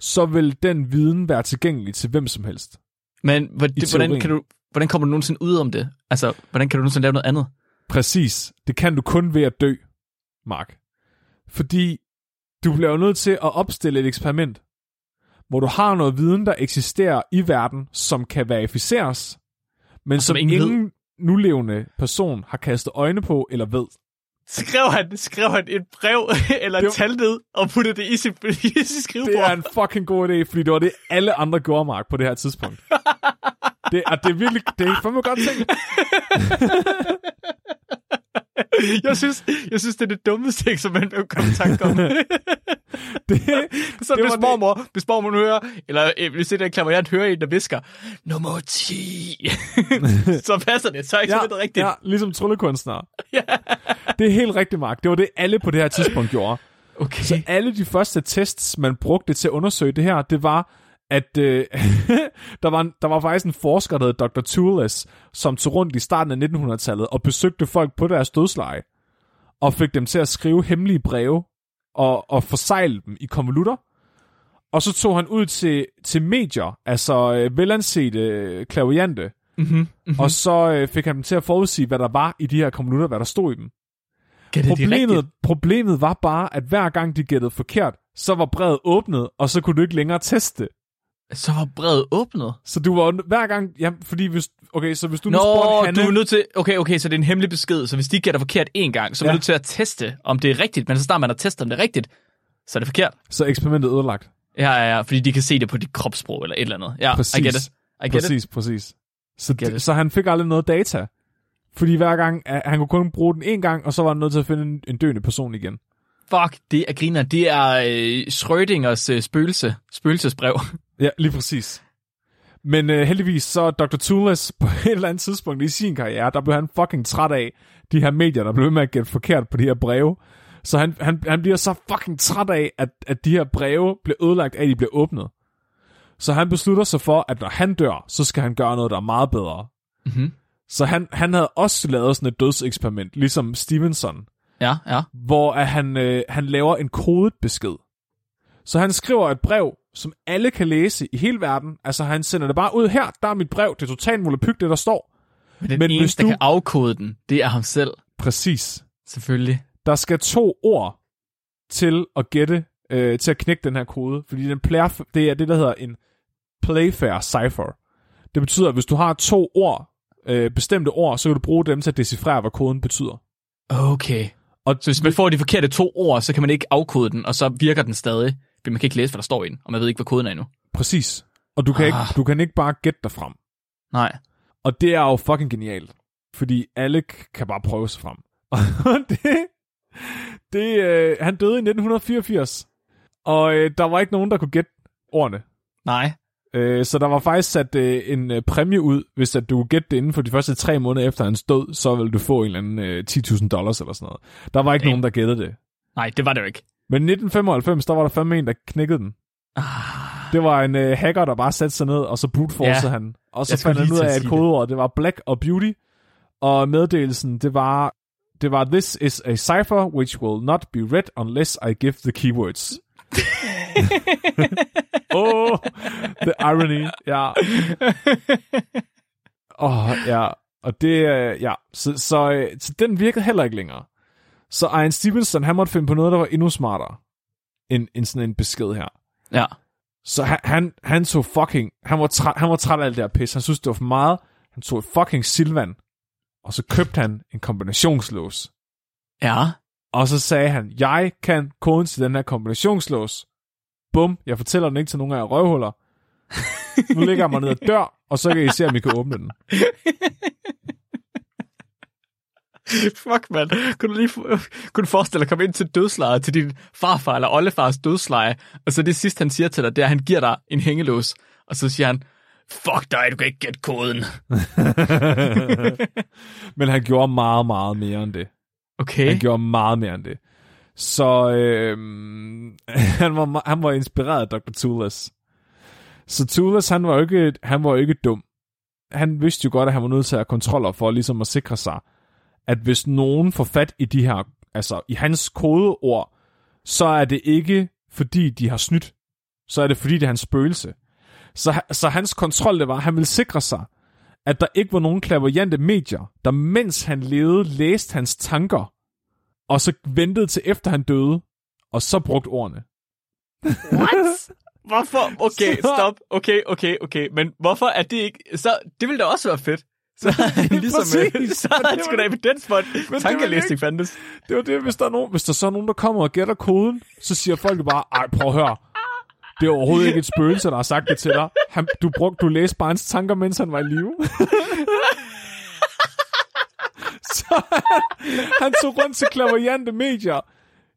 Speaker 1: så vil den viden være tilgængelig til hvem som helst.
Speaker 2: Men hvor- det, hvordan, kan du, hvordan kommer du nogensinde ud om det? Altså, hvordan kan du nogensinde lave noget andet?
Speaker 1: Præcis. Det kan du kun ved at dø, Mark. Fordi du bliver jo nødt til at opstille et eksperiment, hvor du har noget viden, der eksisterer i verden, som kan verificeres, men
Speaker 2: Og som
Speaker 1: som
Speaker 2: ingen ved.
Speaker 1: nulevende person har kastet øjne på eller ved.
Speaker 2: Skrev han, skrev han et brev eller et
Speaker 1: Det-
Speaker 2: tal ned og puttede det i sit, i sit
Speaker 1: Det
Speaker 2: skrivebord?
Speaker 1: er en fucking god idé, fordi det var det, alle andre gjorde, Mark, på det her tidspunkt. Det, og det er virkelig, det er fandme godt tænkt.
Speaker 2: jeg, synes, jeg synes, det er det dummeste eksperiment, jeg kan komme i tanke om.
Speaker 1: Det,
Speaker 2: Så
Speaker 1: det
Speaker 2: hvis
Speaker 1: var
Speaker 2: mormor, hvis mormor hører, eller øh, hvis det der klaverjant hører en, der visker, nummer 10, så passer det, så er ikke
Speaker 1: ja,
Speaker 2: det rigtigt.
Speaker 1: ja, ligesom tryllekunstnere. Det er helt rigtigt, Mark. Det var det, alle på det her tidspunkt gjorde.
Speaker 2: Okay.
Speaker 1: Så alle de første tests, man brugte til at undersøge det her, det var, at øh, der, var en, der var faktisk en forsker, der hed Dr. Toules, som tog rundt i starten af 1900-tallet og besøgte folk på deres dødsleje, og fik dem til at skrive hemmelige breve og, og forsegle dem i konvolutter. Og så tog han ud til, til medier, altså øh, velansete øh, klaviante,
Speaker 2: Mm-hmm. Mm-hmm.
Speaker 1: og så øh, fik han dem til at forudsige, hvad der var i de her konvolutter, hvad der stod i dem.
Speaker 2: Er
Speaker 1: Problemet,
Speaker 2: rigtigt?
Speaker 1: problemet var bare, at hver gang de gættede forkert, så var brevet åbnet, og så kunne du ikke længere teste.
Speaker 2: Så var brevet åbnet.
Speaker 1: Så du var hver gang, ja, fordi hvis, okay, så hvis du nu
Speaker 2: Nå,
Speaker 1: spurgte Hanne,
Speaker 2: du er nødt til... Okay, okay, så det er en hemmelig besked. Så hvis de gætter forkert én gang, så er man
Speaker 1: Ja.
Speaker 2: nødt til at teste, om det er rigtigt. Men så starter man at teste, om det er rigtigt. Så er det forkert.
Speaker 1: så er eksperimentet ødelagt.
Speaker 2: Ja, ja, ja, fordi de kan se det på dit kropssprog eller et eller andet. Ja,
Speaker 1: Præcis.
Speaker 2: I get it. I get it.
Speaker 1: Præcis, præcis. Så, det, så han fik aldrig noget data. Fordi hver gang, han kunne kun bruge den en gang, og så var han nødt til at finde en, en døende person igen.
Speaker 2: Fuck, det er griner. Det er øh, Schrödingers øh, spøgelse. Spøgelsesbrev.
Speaker 1: Ja, lige præcis. Men øh, heldigvis så Dr. Toules på et eller andet tidspunkt i sin karriere, der blev han fucking træt af de her medier, der blev ved med at gætte forkert på de her breve. Så han, han, han bliver så fucking træt af, at, at de her breve bliver ødelagt af, at de bliver åbnet. Så han beslutter sig for, at når han dør, så skal han gøre noget, der er meget bedre.
Speaker 2: Mhm.
Speaker 1: Så han, han havde også lavet sådan et dødseksperiment, ligesom Stevenson,
Speaker 2: Ja, ja.
Speaker 1: hvor at han, øh, han laver en kodet besked. Så han skriver et brev, som alle kan læse i hele verden. Altså han sender det bare ud her, der er mit brev, det er totalt volapyk, det der står.
Speaker 2: Men den
Speaker 1: Men
Speaker 2: eneste, der
Speaker 1: du-
Speaker 2: kan afkode den, det er ham selv.
Speaker 1: Præcis.
Speaker 2: Selvfølgelig.
Speaker 1: Der skal to ord til at gætte, øh, til at knække den her kode, fordi den player, det er det, der hedder en playfair cipher. Det betyder, at hvis du har to ord, øh, bestemte ord, så kan du bruge dem til at decifrere, hvad koden betyder.
Speaker 2: Okay.
Speaker 1: Og
Speaker 2: Så hvis man får de forkerte to ord, så kan man ikke afkode den, og så virker den stadig. For man kan ikke læse, hvad der står i den, og man ved ikke, hvad koden er endnu.
Speaker 1: Præcis. Og du kan,
Speaker 2: Ah.
Speaker 1: ikke, du kan ikke bare gætte dig frem.
Speaker 2: Nej.
Speaker 1: Og det er jo fucking genialt, fordi alle kan bare prøve sig frem. Og det, det, øh, han døde i 1984, og øh, der var ikke nogen, der kunne gætte ordene.
Speaker 2: Nej.
Speaker 1: Øh, så der var faktisk sat øh, en øh, præmie ud, hvis at du gætte det inden for de første tre måneder efter hans død, så ville du få en eller anden øh, 10.000 dollars eller sådan noget. Der var ikke
Speaker 2: Damn.
Speaker 1: nogen, der gættede det.
Speaker 2: Nej, det var det jo ikke.
Speaker 1: Men i 1995, der var der fandme en, der knækkede den.
Speaker 2: Ah,
Speaker 1: Det var en øh, hacker, der bare satte sig ned, og så brute-forcede
Speaker 2: Ja.
Speaker 1: han. Og så fandt han ud af,
Speaker 2: at sige
Speaker 1: kodeordet, det var black og beauty. Og meddelelsen, det var, det var, this is a cipher which will not be read unless I give the keywords. oh, the irony, ja. Åh, oh, ja. Og det, øh, ja. Så, så, øh, så den virkede heller ikke længere. Så Ian Stevenson, han måtte finde på noget, der var endnu smartere end, end sådan en besked her.
Speaker 2: ja.
Speaker 1: Så han, han, han tog fucking... Han var, træt, han var træt af alt det der pis. Han synes, det var for meget. Han tog et fucking silvand. Og så købte han en kombinationslås.
Speaker 2: Ja.
Speaker 1: Og så sagde han, jeg kan koden til den her kombinationslås. Bum, jeg fortæller den ikke til nogen af jer røvhuller. Nu ligger jeg mig ned og dør, og så kan I se, om I kan åbne den.
Speaker 2: Fuck, mand. Kunne du lige kunne du forestille dig at komme ind til dødslejet, til din farfar eller oldefars dødsleje, og så det sidste, han siger til dig, det er, at han giver dig en hængelås, og så siger han, fuck dig, du kan ikke gætte koden.
Speaker 1: Men han gjorde meget, meget mere end det.
Speaker 2: Okay.
Speaker 1: Han gjorde meget mere end det. Så øh, han, var, han var inspireret af Dr. Toulas. Så Toulas, han var jo ikke, han var jo ikke dum. Han vidste jo godt, at han var nødt til at have kontroller for ligesom at sikre sig, at hvis nogen får fat i de her, altså i hans kodeord, så er det ikke fordi de har snydt. Så er det fordi det er hans spøgelse. Så, så hans kontrol det var, at han ville sikre sig, at der ikke var nogen klaverjante medier, der mens han levede, læste hans tanker, og så ventede til efter han døde, og så brugte ordene.
Speaker 2: What? Hvorfor? Okay,
Speaker 1: Så-
Speaker 2: stop. Okay, okay, okay. Men hvorfor er det ikke... Så det ville da også være fedt. Så ligesom...
Speaker 1: Præcis.
Speaker 2: så har han
Speaker 1: Det
Speaker 2: sgu
Speaker 1: var-
Speaker 2: da evidens for, at tankelæsning fandtes.
Speaker 1: Det var det, hvis der er nogen, hvis der så er nogen, der kommer og gætter koden, så siger folk bare, ej, prøv at høre. Det er overhovedet ikke et spøgelse, der har sagt det til dig. Han, du, brugte, du læste bare hans tanker, mens han var i live. så han, han tog rundt til klaverjante medier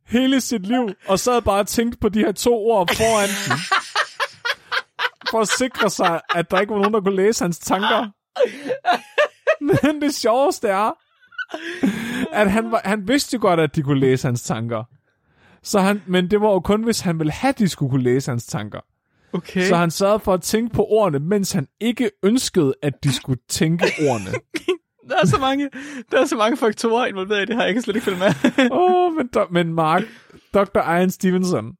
Speaker 1: hele sit liv, og sad bare og tænkte på de her to ord foran den. For at sikre sig, at der ikke var nogen, der kunne læse hans tanker. Men det sjoveste er, at han, var, han vidste jo godt, at de kunne læse hans tanker. Så han, men det var jo kun, hvis han ville have, at de skulle kunne læse hans tanker.
Speaker 2: Okay.
Speaker 1: Så han sørgede for at tænke på ordene, mens han ikke ønskede, at de skulle tænke ordene.
Speaker 2: Der er så mange, der er så mange faktorer involveret i det her, jeg kan slet ikke følge med.
Speaker 1: Åh, oh, men, do, men Mark, Dr. Ian Stevenson,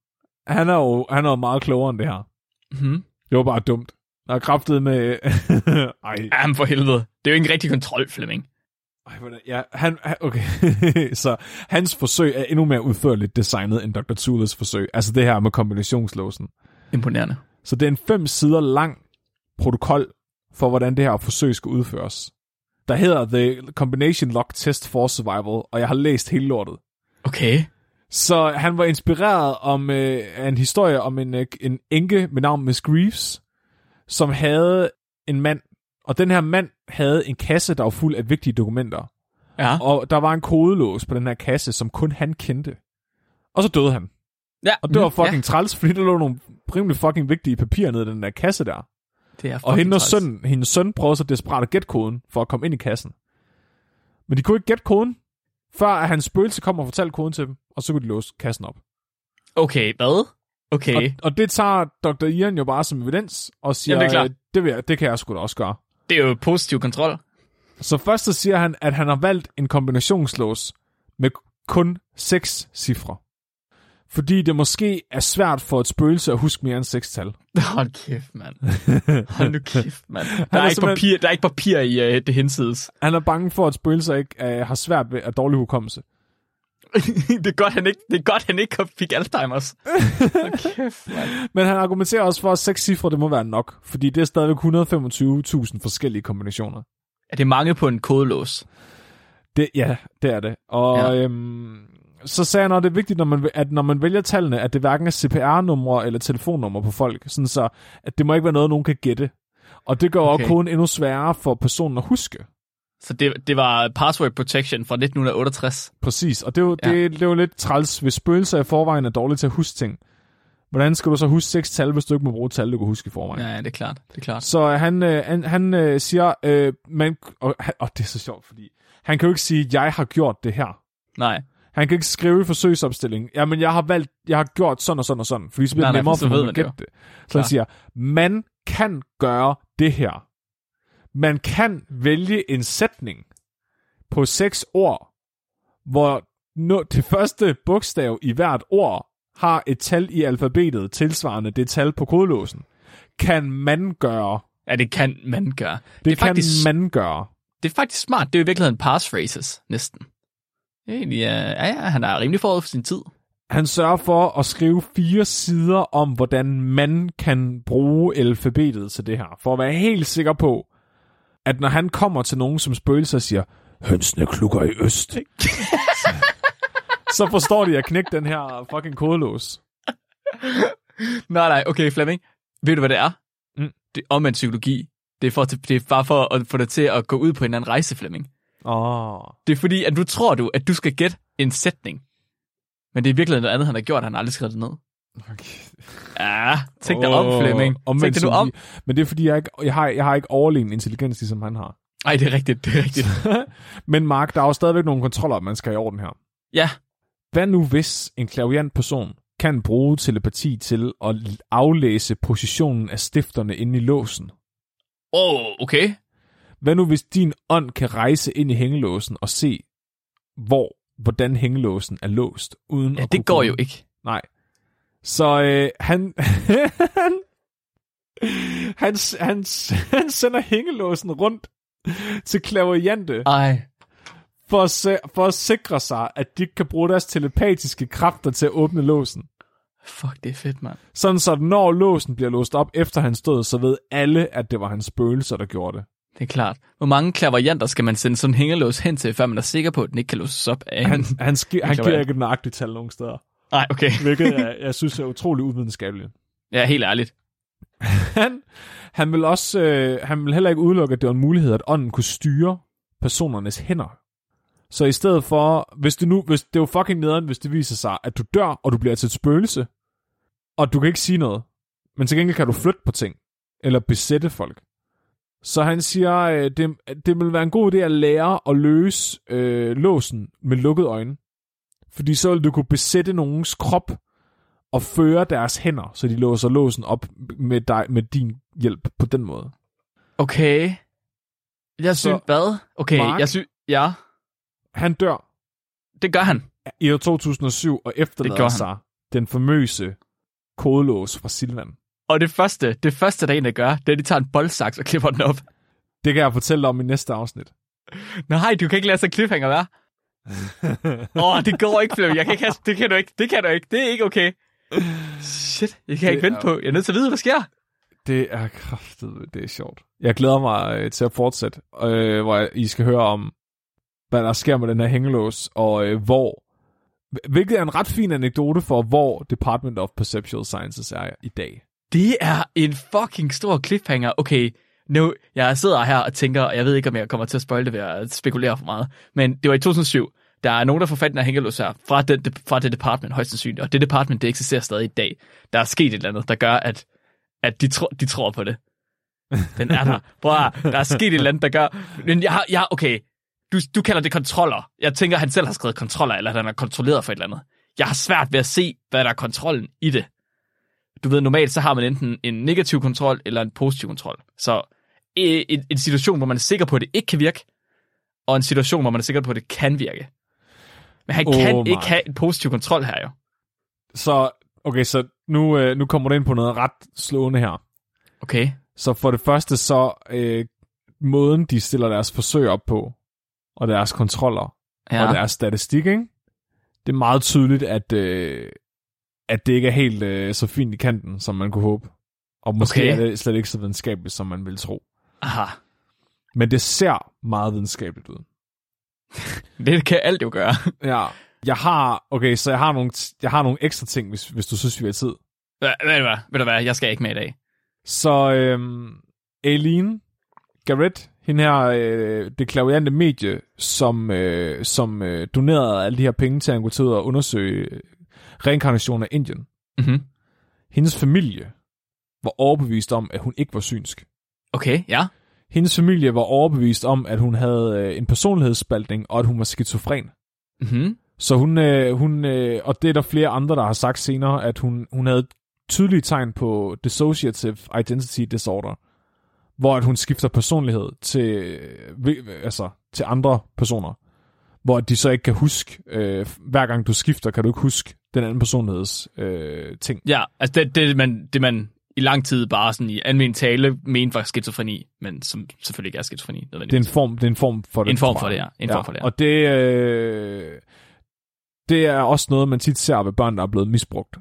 Speaker 1: han er jo han er jo meget klogere end det her.
Speaker 2: mm-hmm.
Speaker 1: Det var bare dumt. Der er kraftet med... Ej,
Speaker 2: Jamen for helvede. Det er jo ikke en rigtig kontrol, Flemming.
Speaker 1: ej, hvordan, ja, han, okay. så hans forsøg er endnu mere udførligt designet end Dr. Tulas forsøg. Altså det her med kombinationslåsen.
Speaker 2: Imponerende.
Speaker 1: Så det er en fem sider lang protokol for, hvordan det her forsøg skal udføres. Der hedder The Combination Lock Test for Survival, og jeg har læst hele lortet.
Speaker 2: Okay.
Speaker 1: Så han var inspireret om øh, af en historie om en, øh, en enke med navn Miss Greaves, som havde en mand, og den her mand havde en kasse, der var fuld af vigtige dokumenter.
Speaker 2: Ja.
Speaker 1: Og der var en kodelås på den her kasse, som kun han kendte. Og så døde han.
Speaker 2: ja.
Speaker 1: Og det var
Speaker 2: mm,
Speaker 1: fucking træls, fordi der lå nogle rimelig fucking vigtige papirer nede i den der kasse der.
Speaker 2: Det er
Speaker 1: Og
Speaker 2: fucking
Speaker 1: hende og
Speaker 2: træls.
Speaker 1: søn, hendes søn prøvede så desperat at gætte koden for at komme ind i kassen. Men de kunne ikke gætte koden, før at hans spøgelse kom og fortalte koden til dem, og så kunne de låse kassen op.
Speaker 2: Okay, hvad? Okay.
Speaker 1: Og, og det tager Dr. Ian jo bare som evidens, og siger,
Speaker 2: Jamen, det er.
Speaker 1: "Øh, det, vil jeg, det kan jeg sgu da også gøre.
Speaker 2: Det er jo positiv kontrol.
Speaker 1: Så først så siger han, at han har valgt en kombinationslås med kun seks cifre. Fordi det måske er svært for et spøgelse at huske mere end seks tal.
Speaker 2: Hold kæft, mand. Hold nu kæft, mand. Der
Speaker 1: er
Speaker 2: er, ikke papir, der er ikke papir i uh, det hensides.
Speaker 1: Han er bange for, at spøgelser ikke uh, har svært ved at dårlig hukommelse.
Speaker 2: det, er godt, han ikke, det er godt, han ikke fik Alzheimer's. Kæft, mand.
Speaker 1: Men han argumenterer også for, at seks cifre, det må være nok. Fordi det er stadigvæk 125.000 forskellige kombinationer.
Speaker 2: Er det mange på en kodelås?
Speaker 1: Det, ja, det er det. Og. Ja. øhm, så sagde han, at det er vigtigt, når man, at når man vælger tallene, at det hverken er CPR-numre eller telefonnumre på folk. Sådan så, at det må ikke være noget, nogen kan gætte. Og det gør okay. Også koden endnu sværere for personen at huske.
Speaker 2: Så det, det var password protection fra 1968.
Speaker 1: Præcis, og det er jo,
Speaker 2: Ja.
Speaker 1: det, det er jo lidt træls, hvis spøgelser i forvejen er dårlige til at huske ting. Hvordan skal du så huske seks tal, hvis du ikke må bruge tal, du kan huske i forvejen?
Speaker 2: Ja, det er klart. Det er klart.
Speaker 1: Så han, øh, han, han øh, siger, øh, man, og, og det er så sjovt, fordi han kan jo ikke sige, jeg har gjort det her.
Speaker 2: Nej.
Speaker 1: Han kan ikke skrive i forsøgsopstillingen, jamen jeg har valgt, jeg har gjort sådan og sådan og sådan, fordi så bliver
Speaker 2: Nej,
Speaker 1: det
Speaker 2: nej,
Speaker 1: nemmere
Speaker 2: for så
Speaker 1: for ham
Speaker 2: man
Speaker 1: at
Speaker 2: det
Speaker 1: gætte det. Så han
Speaker 2: Klar.
Speaker 1: siger, man kan gøre det her. Man kan vælge en sætning på seks ord, hvor no, det første bogstav i hvert ord har et tal i alfabetet tilsvarende det tal på kodelåsen. Kan man gøre.
Speaker 2: Ja, det kan man gøre.
Speaker 1: Det, det
Speaker 2: er
Speaker 1: kan
Speaker 2: faktisk-
Speaker 1: man gøre.
Speaker 2: Det er faktisk smart. Det er jo i virkeligheden passphrases, næsten. Egentlig, ja, ja, han er rimelig forud for sin tid.
Speaker 1: Han sørger for at skrive fire sider om, hvordan man kan bruge alfabetet til det her. For at være helt sikker på, at når han kommer til nogen som spøgelser og siger, hønsene klukker i øst, så, så forstår de at knække den her fucking kodelås.
Speaker 2: Nej, nej, okay, Flemming. Ved du, hvad det er?
Speaker 1: Mm.
Speaker 2: Det er omvendt psykologi. Det er, for, det er bare for at få dig til at gå ud på en anden rejse, Flemming.
Speaker 1: Åh. Oh.
Speaker 2: Det er fordi, at du tror du, at du skal gætte en sætning. Men det er virkelig noget andet, han har gjort. Han har aldrig skrevet det ned.
Speaker 1: Okay.
Speaker 2: Ja, tænk dig om, Flemming. Tænk dig nu om.
Speaker 1: Men det er fordi, jeg, ikke, jeg, har, jeg har ikke overlegen intelligens, ligesom han har.
Speaker 2: Ej, det er rigtigt, det er rigtigt.
Speaker 1: Men Mark, der er jo stadigvæk nogle kontroller, man skal have i orden her.
Speaker 2: Ja,
Speaker 1: Hvad nu hvis en klaviant person kan bruge telepati til at aflæse positionen af stifterne inde i låsen?
Speaker 2: oh, okay.
Speaker 1: Hvad nu hvis din ånd kan rejse ind i hængelåsen og se, hvor, hvordan hængelåsen er låst? Uden
Speaker 2: Ja,
Speaker 1: at
Speaker 2: det går
Speaker 1: komme-
Speaker 2: jo ikke.
Speaker 1: Nej. Så øh, han, han, han, han, han sender hængelåsen rundt til klaviante
Speaker 2: Ej.
Speaker 1: for at, se, for at sikre sig, at de kan bruge deres telepatiske kræfter til at åbne låsen.
Speaker 2: Fuck, det er fedt, mand.
Speaker 1: Sådan så, når låsen bliver låst op efter hans død, så ved alle, at det var hans spøgelser, der gjorde det.
Speaker 2: Det er klart. Hvor mange klaverjanter skal man sende sådan en hængelås hen til, før man er sikker på, at den ikke kan låses op af
Speaker 1: Han,
Speaker 2: en...
Speaker 1: han, ski, han giver ikke et nøjagtigt tal nogen steder.
Speaker 2: Nej, okay.
Speaker 1: Hvilket jeg, jeg synes er utrolig uvidenskabeligt.
Speaker 2: Ja, helt ærligt.
Speaker 1: Han, han vil også øh, han vil heller ikke udelukke, at det var en mulighed, at ånden kunne styre personernes hænder. Så i stedet for, hvis det nu, hvis det er jo fucking nederen, hvis det viser sig, at du dør, og du bliver til et spøgelse, og du kan ikke sige noget, men til gengæld kan du flytte på ting, eller besætte folk. Så han siger, øh, det, det vil være en god idé at lære at løse øh, låsen med lukkede øjne. Fordi så vil du kunne besætte nogens krop, og føre deres hænder, så de låser låsen op med, dig, med din hjælp på den måde.
Speaker 2: Okay. Jeg synes, hvad? Okay,
Speaker 1: Mark?
Speaker 2: jeg synes... Ja,
Speaker 1: Han dør
Speaker 2: det gør han.
Speaker 1: i år 2007 og efterlader sig den famøse kodelås fra Silvan.
Speaker 2: Og det første, det første, der en, der gør, det er, at de tager en boldsaks og klipper den op.
Speaker 1: Det kan jeg fortælle om i næste afsnit.
Speaker 2: Nej, du kan ikke lade sig cliffhanger, være. Åh, oh, det går ikke, Flemming. Jeg kan ikke have, det kan du ikke. Det kan du ikke. Det er ikke okay. Shit, jeg kan
Speaker 1: Det
Speaker 2: ikke vente
Speaker 1: er-
Speaker 2: på. Jeg er nødt til at vide, hvad der sker.
Speaker 1: Det er kraftet, det er sjovt. Jeg glæder mig øh, til at fortsætte, øh, hvor I skal høre om, hvad der sker med den her hængelås, og øh, hvor, hvilket er en ret fin anekdote for, hvor Department of Perceptual Sciences er i dag.
Speaker 2: Det er en fucking stor cliffhanger. Okay, nu, jeg sidder her og tænker, og jeg ved ikke, om jeg kommer til at spoil det ved at spekulere for meget, men det var i 2007. Der er nogen, der får fat i den her hængelås her, fra, den, fra det department, højst sandsynligt, og det department, det eksisterer stadig i dag. Der er sket et eller andet, der gør, at, at de, tro, de tror på det. Den er der. Bror, der er sket et eller andet, der gør... Men jeg har, jeg, okay, du, du kalder det kontroller. Jeg tænker, han selv har skrevet kontroller, eller at han er kontrolleret for et eller andet. Jeg har svært ved at se, hvad der er kontrollen i det. Du ved, normalt så har man enten en negativ kontrol, eller en positiv kontrol. Så en, en situation, hvor man er sikker på, at det ikke kan virke, og en situation, hvor man er sikker på, at det kan virke. Men han
Speaker 1: Oh
Speaker 2: kan
Speaker 1: my.
Speaker 2: ikke have en positiv kontrol her jo.
Speaker 1: Så, okay, så nu, øh, nu kommer du ind på noget ret slående her.
Speaker 2: Okay.
Speaker 1: Så for det første så, øh, måden de stiller deres forsøg op på, og deres kontroller. Ja. og deres statistik, ikke? det er meget tydeligt, at, øh, at det ikke er helt øh, så fint i kanten, som man kunne håbe. Og måske okay. Er det slet ikke så videnskabeligt, som man ville tro.
Speaker 2: Aha.
Speaker 1: Men det ser meget videnskabeligt ud.
Speaker 2: Det kan alt jo gøre.
Speaker 1: Ja. Jeg har, okay, så jeg har nogle, jeg har nogle ekstra ting, hvis, hvis du synes, vi har tid.
Speaker 2: Ved du hvad? Ved du hvad? Jeg skal ikke med i dag.
Speaker 1: Så øhm, Aileen Garrett, hende her, øh, det klaviante medie, som, øh, som øh, donerede alle de her penge til at han gå til ud og undersøge reinkarnation af Indien.
Speaker 2: Mm-hmm.
Speaker 1: Hendes familie var overbevist om, at hun ikke var synsk.
Speaker 2: Okay, ja.
Speaker 1: Hendes familie var overbevist om, at hun havde øh, en personlighedsspaltning, og at hun var skizofren.
Speaker 2: Mm-hmm.
Speaker 1: Så hun, øh, hun øh, og det er der flere andre, der har sagt senere, at hun, hun havde tydelige tegn på dissociative identity disorder, hvor at hun skifter personlighed til, altså, til andre personer, hvor de så ikke kan huske, øh, hver gang du skifter, kan du ikke huske den anden personligheds øh, ting.
Speaker 2: Ja, altså det, det, man, det man i lang tid bare sådan i almen tale mente var skizofreni, men som selvfølgelig ikke er skizofreni.
Speaker 1: Det er en form, det er en form for det.
Speaker 2: En form for det, ja. En ja, form for det, ja.
Speaker 1: Og det, øh, det er også noget, man tit ser ved børn, der er blevet misbrugt.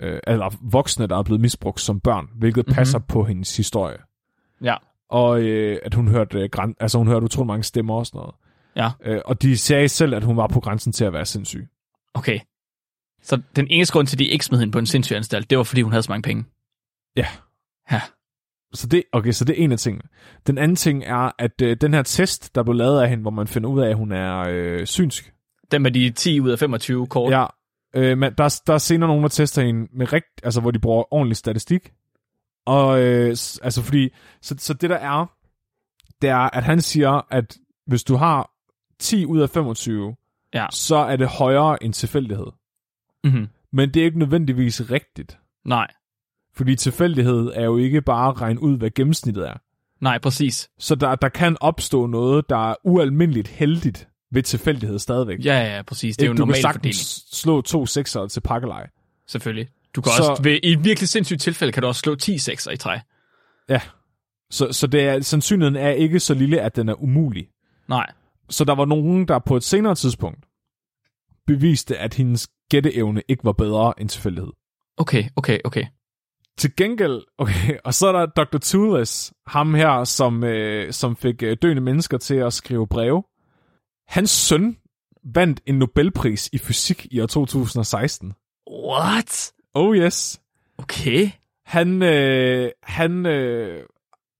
Speaker 1: Øh, eller voksne, der er blevet misbrugt som børn, hvilket mm-hmm. passer på hendes historie.
Speaker 2: Ja.
Speaker 1: Og øh, at hun hørte, øh, græn, altså hun hørte utrolig mange stemmer og sådan noget.
Speaker 2: Ja.
Speaker 1: Øh, og de sagde selv, at hun var på grænsen til at være sindssyg.
Speaker 2: Okay. Så den eneste grund til, at de ikke smed hende på en sindssyg anstalt, det var, fordi hun havde så mange penge?
Speaker 1: Ja.
Speaker 2: Ja.
Speaker 1: Så det, okay, så det er en af tingene. Den anden ting er, at øh, den her test, der blev lavet af hende, hvor man finder ud af, at hun er øh, synsk.
Speaker 2: Den med de 10 ud af 25 kort?
Speaker 1: Ja. Øh, men der, der er senere nogen, der tester hende med rigt, altså hvor de bruger ordentlig statistik. Og øh, altså fordi, så, så det der er, det er, at han siger, at hvis du har 10 ud af 25,
Speaker 2: ja.
Speaker 1: så er det højere end tilfældighed.
Speaker 2: Mm-hmm.
Speaker 1: Men det er ikke nødvendigvis rigtigt.
Speaker 2: Nej.
Speaker 1: Fordi tilfældighed er jo ikke bare at regne ud, hvad gennemsnittet er.
Speaker 2: Nej, præcis.
Speaker 1: Så der, der kan opstå noget, der er ualmindeligt heldigt ved tilfældighed stadigvæk.
Speaker 2: Ja, ja, præcis. Det er jo normal. Du kan
Speaker 1: slå to sekser til pakkelej.
Speaker 2: Selvfølgelig. Du kan så, også, ved, i et virkelig sindssygt tilfælde, kan du også slå 10 sekser i træ.
Speaker 1: Ja. Så, så det er, sandsynligheden er ikke så lille, at den er umulig.
Speaker 2: Nej.
Speaker 1: Så der var nogen, der på et senere tidspunkt beviste, at hendes gætteevne ikke var bedre end tilfældighed.
Speaker 2: Okay, okay, okay.
Speaker 1: Til gengæld, okay, og så er der Dr. Toulis, ham her, som, øh, som fik øh, døende mennesker til at skrive breve. Hans søn vandt en Nobelpris i fysik i år 2016.
Speaker 2: What?
Speaker 1: Oh yes.
Speaker 2: Okay.
Speaker 1: Han, øh, han øh,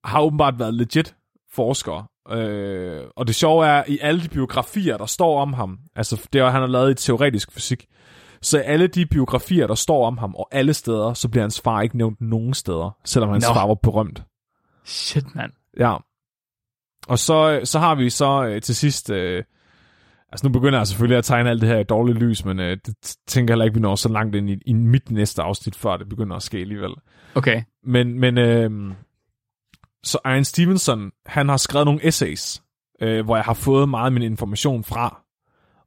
Speaker 1: har åbenbart været legit forsker. Øh, og det sjove er, i alle de biografier, der står om ham, altså det er, han har lavet i teoretisk fysik, så alle de biografier, der står om ham, og alle steder, så bliver hans far ikke nævnt nogen steder, selvom hans no. far var berømt.
Speaker 2: Shit, mand.
Speaker 1: Ja. Og så, så har vi så øh, til sidst... Øh, altså nu begynder jeg selvfølgelig at tegne alt det her i dårligt lys, men øh, det tænker jeg heller ikke, vi når så langt ind i, i mit næste afsnit, før det begynder at ske alligevel.
Speaker 2: Okay.
Speaker 1: Men, men øh, så Ian Stevenson, han har skrevet nogle essays, øh, hvor jeg har fået meget af min information fra,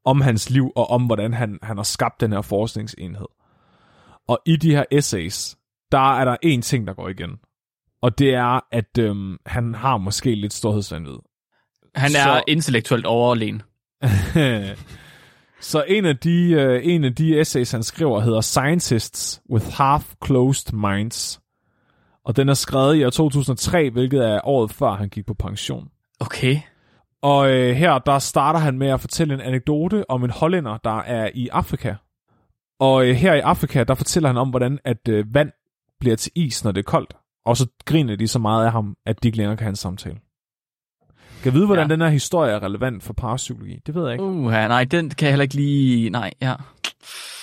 Speaker 1: om hans liv og om, hvordan han, han har skabt den her forskningsenhed. Og i de her essays, der er der en ting, der går igen. Og det er, at øhm, han har måske lidt storhedsvandvid.
Speaker 2: Han er så... intellektuelt overlegen.
Speaker 1: så en af, de, øh, en af de essays, han skriver, hedder Scientists with Half-Closed Minds. Og den er skrevet i år 2003, hvilket er året før han gik på pension.
Speaker 2: Okay.
Speaker 1: Og øh, her, der starter han med at fortælle en anekdote om en hollænder, der er i Afrika. Og øh, her i Afrika, der fortæller han om, hvordan at øh, vand bliver til is, når det er koldt. Og så griner de så meget af ham, at de ikke længere kan have en samtale. Kan jeg vide, hvordan ja. den her historie er relevant for parapsykologi? Det ved jeg ikke.
Speaker 2: Uh, nej, den kan jeg heller ikke lige... Nej, ja.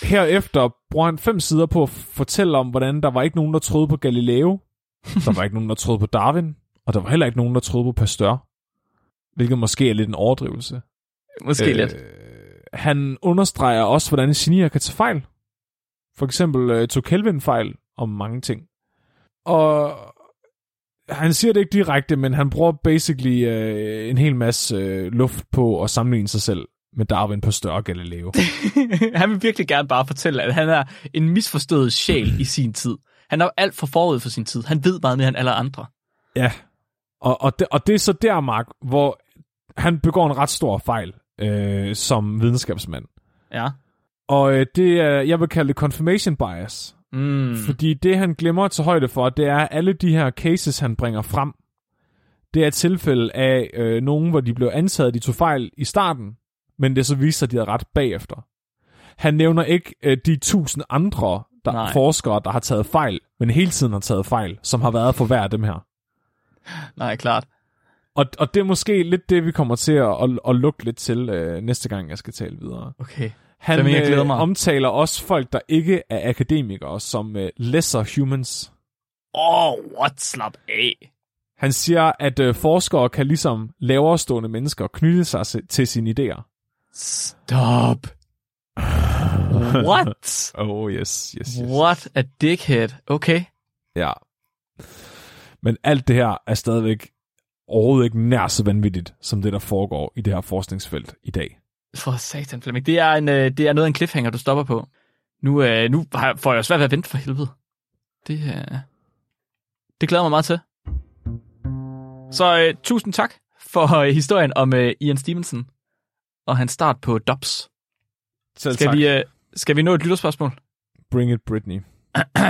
Speaker 1: Herefter bruger han fem sider på at fortælle om, hvordan der var ikke nogen, der troede på Galileo. Der var ikke nogen, der troede på Darwin. Og der var heller ikke nogen, der troede på Pasteur. Hvilket måske er lidt en overdrivelse.
Speaker 2: Måske øh, lidt.
Speaker 1: Han understreger også, hvordan genier kan tage fejl. For eksempel øh, tog Kelvin fejl om mange ting. Og han siger det ikke direkte, men han bruger basically øh, en hel masse øh, luft på at sammenligne sig selv med Darwin på større Galileo.
Speaker 2: han vil virkelig gerne bare fortælle, at han er en misforstået sjæl i sin tid. Han er alt for forud for sin tid. Han ved meget mere end alle andre.
Speaker 1: Ja, og, og, det, og det er så der, Mark, hvor han begår en ret stor fejl øh, som videnskabsmand.
Speaker 2: Ja.
Speaker 1: Og øh, det er, jeg vil kalde det confirmation bias.
Speaker 2: Mm.
Speaker 1: Fordi det, han glemmer til højde for, det er alle de her cases, han bringer frem. Det er et tilfælde af øh, nogen, hvor de blev antaget, de tog fejl i starten, men det så viser sig, at de havde ret bagefter. Han nævner ikke øh, de tusind andre der, forskere, der har taget fejl, men hele tiden har taget fejl, som har været for hver af dem her.
Speaker 2: Nej, klart.
Speaker 1: Og, og det er måske lidt det, vi kommer til at, at, at lukke lidt til øh, næste gang, jeg skal tale videre.
Speaker 2: Okay.
Speaker 1: Han
Speaker 2: jeg glæder mig.
Speaker 1: øh, omtaler også folk, der ikke er akademikere, som øh, lesser humans.
Speaker 2: Åh, oh, what? Slap af.
Speaker 1: Han siger, at øh, forskere kan ligesom lavere stående mennesker knytte sig se- til sine idéer.
Speaker 2: Stop. What?
Speaker 1: Oh, yes, yes, yes.
Speaker 2: What a dickhead. Okay.
Speaker 1: Ja. Men alt det her er stadigvæk overhovedet ikke nær så vanvittigt, som det, der foregår i det her forskningsfelt i dag.
Speaker 2: For satan, Flemming. Det er, en, øh, det er noget af en cliffhanger, du stopper på. Nu, øh, nu får jeg svært ved at vente for helvede. Det, øh, det glæder mig meget til. Så øh, tusind tak for øh, historien om øh, Ian Stevenson og hans start på Dobbs.
Speaker 1: Selv
Speaker 2: Skal
Speaker 1: tak.
Speaker 2: vi, øh, skal vi nå et lytterspørgsmål?
Speaker 1: Bring it, Britney.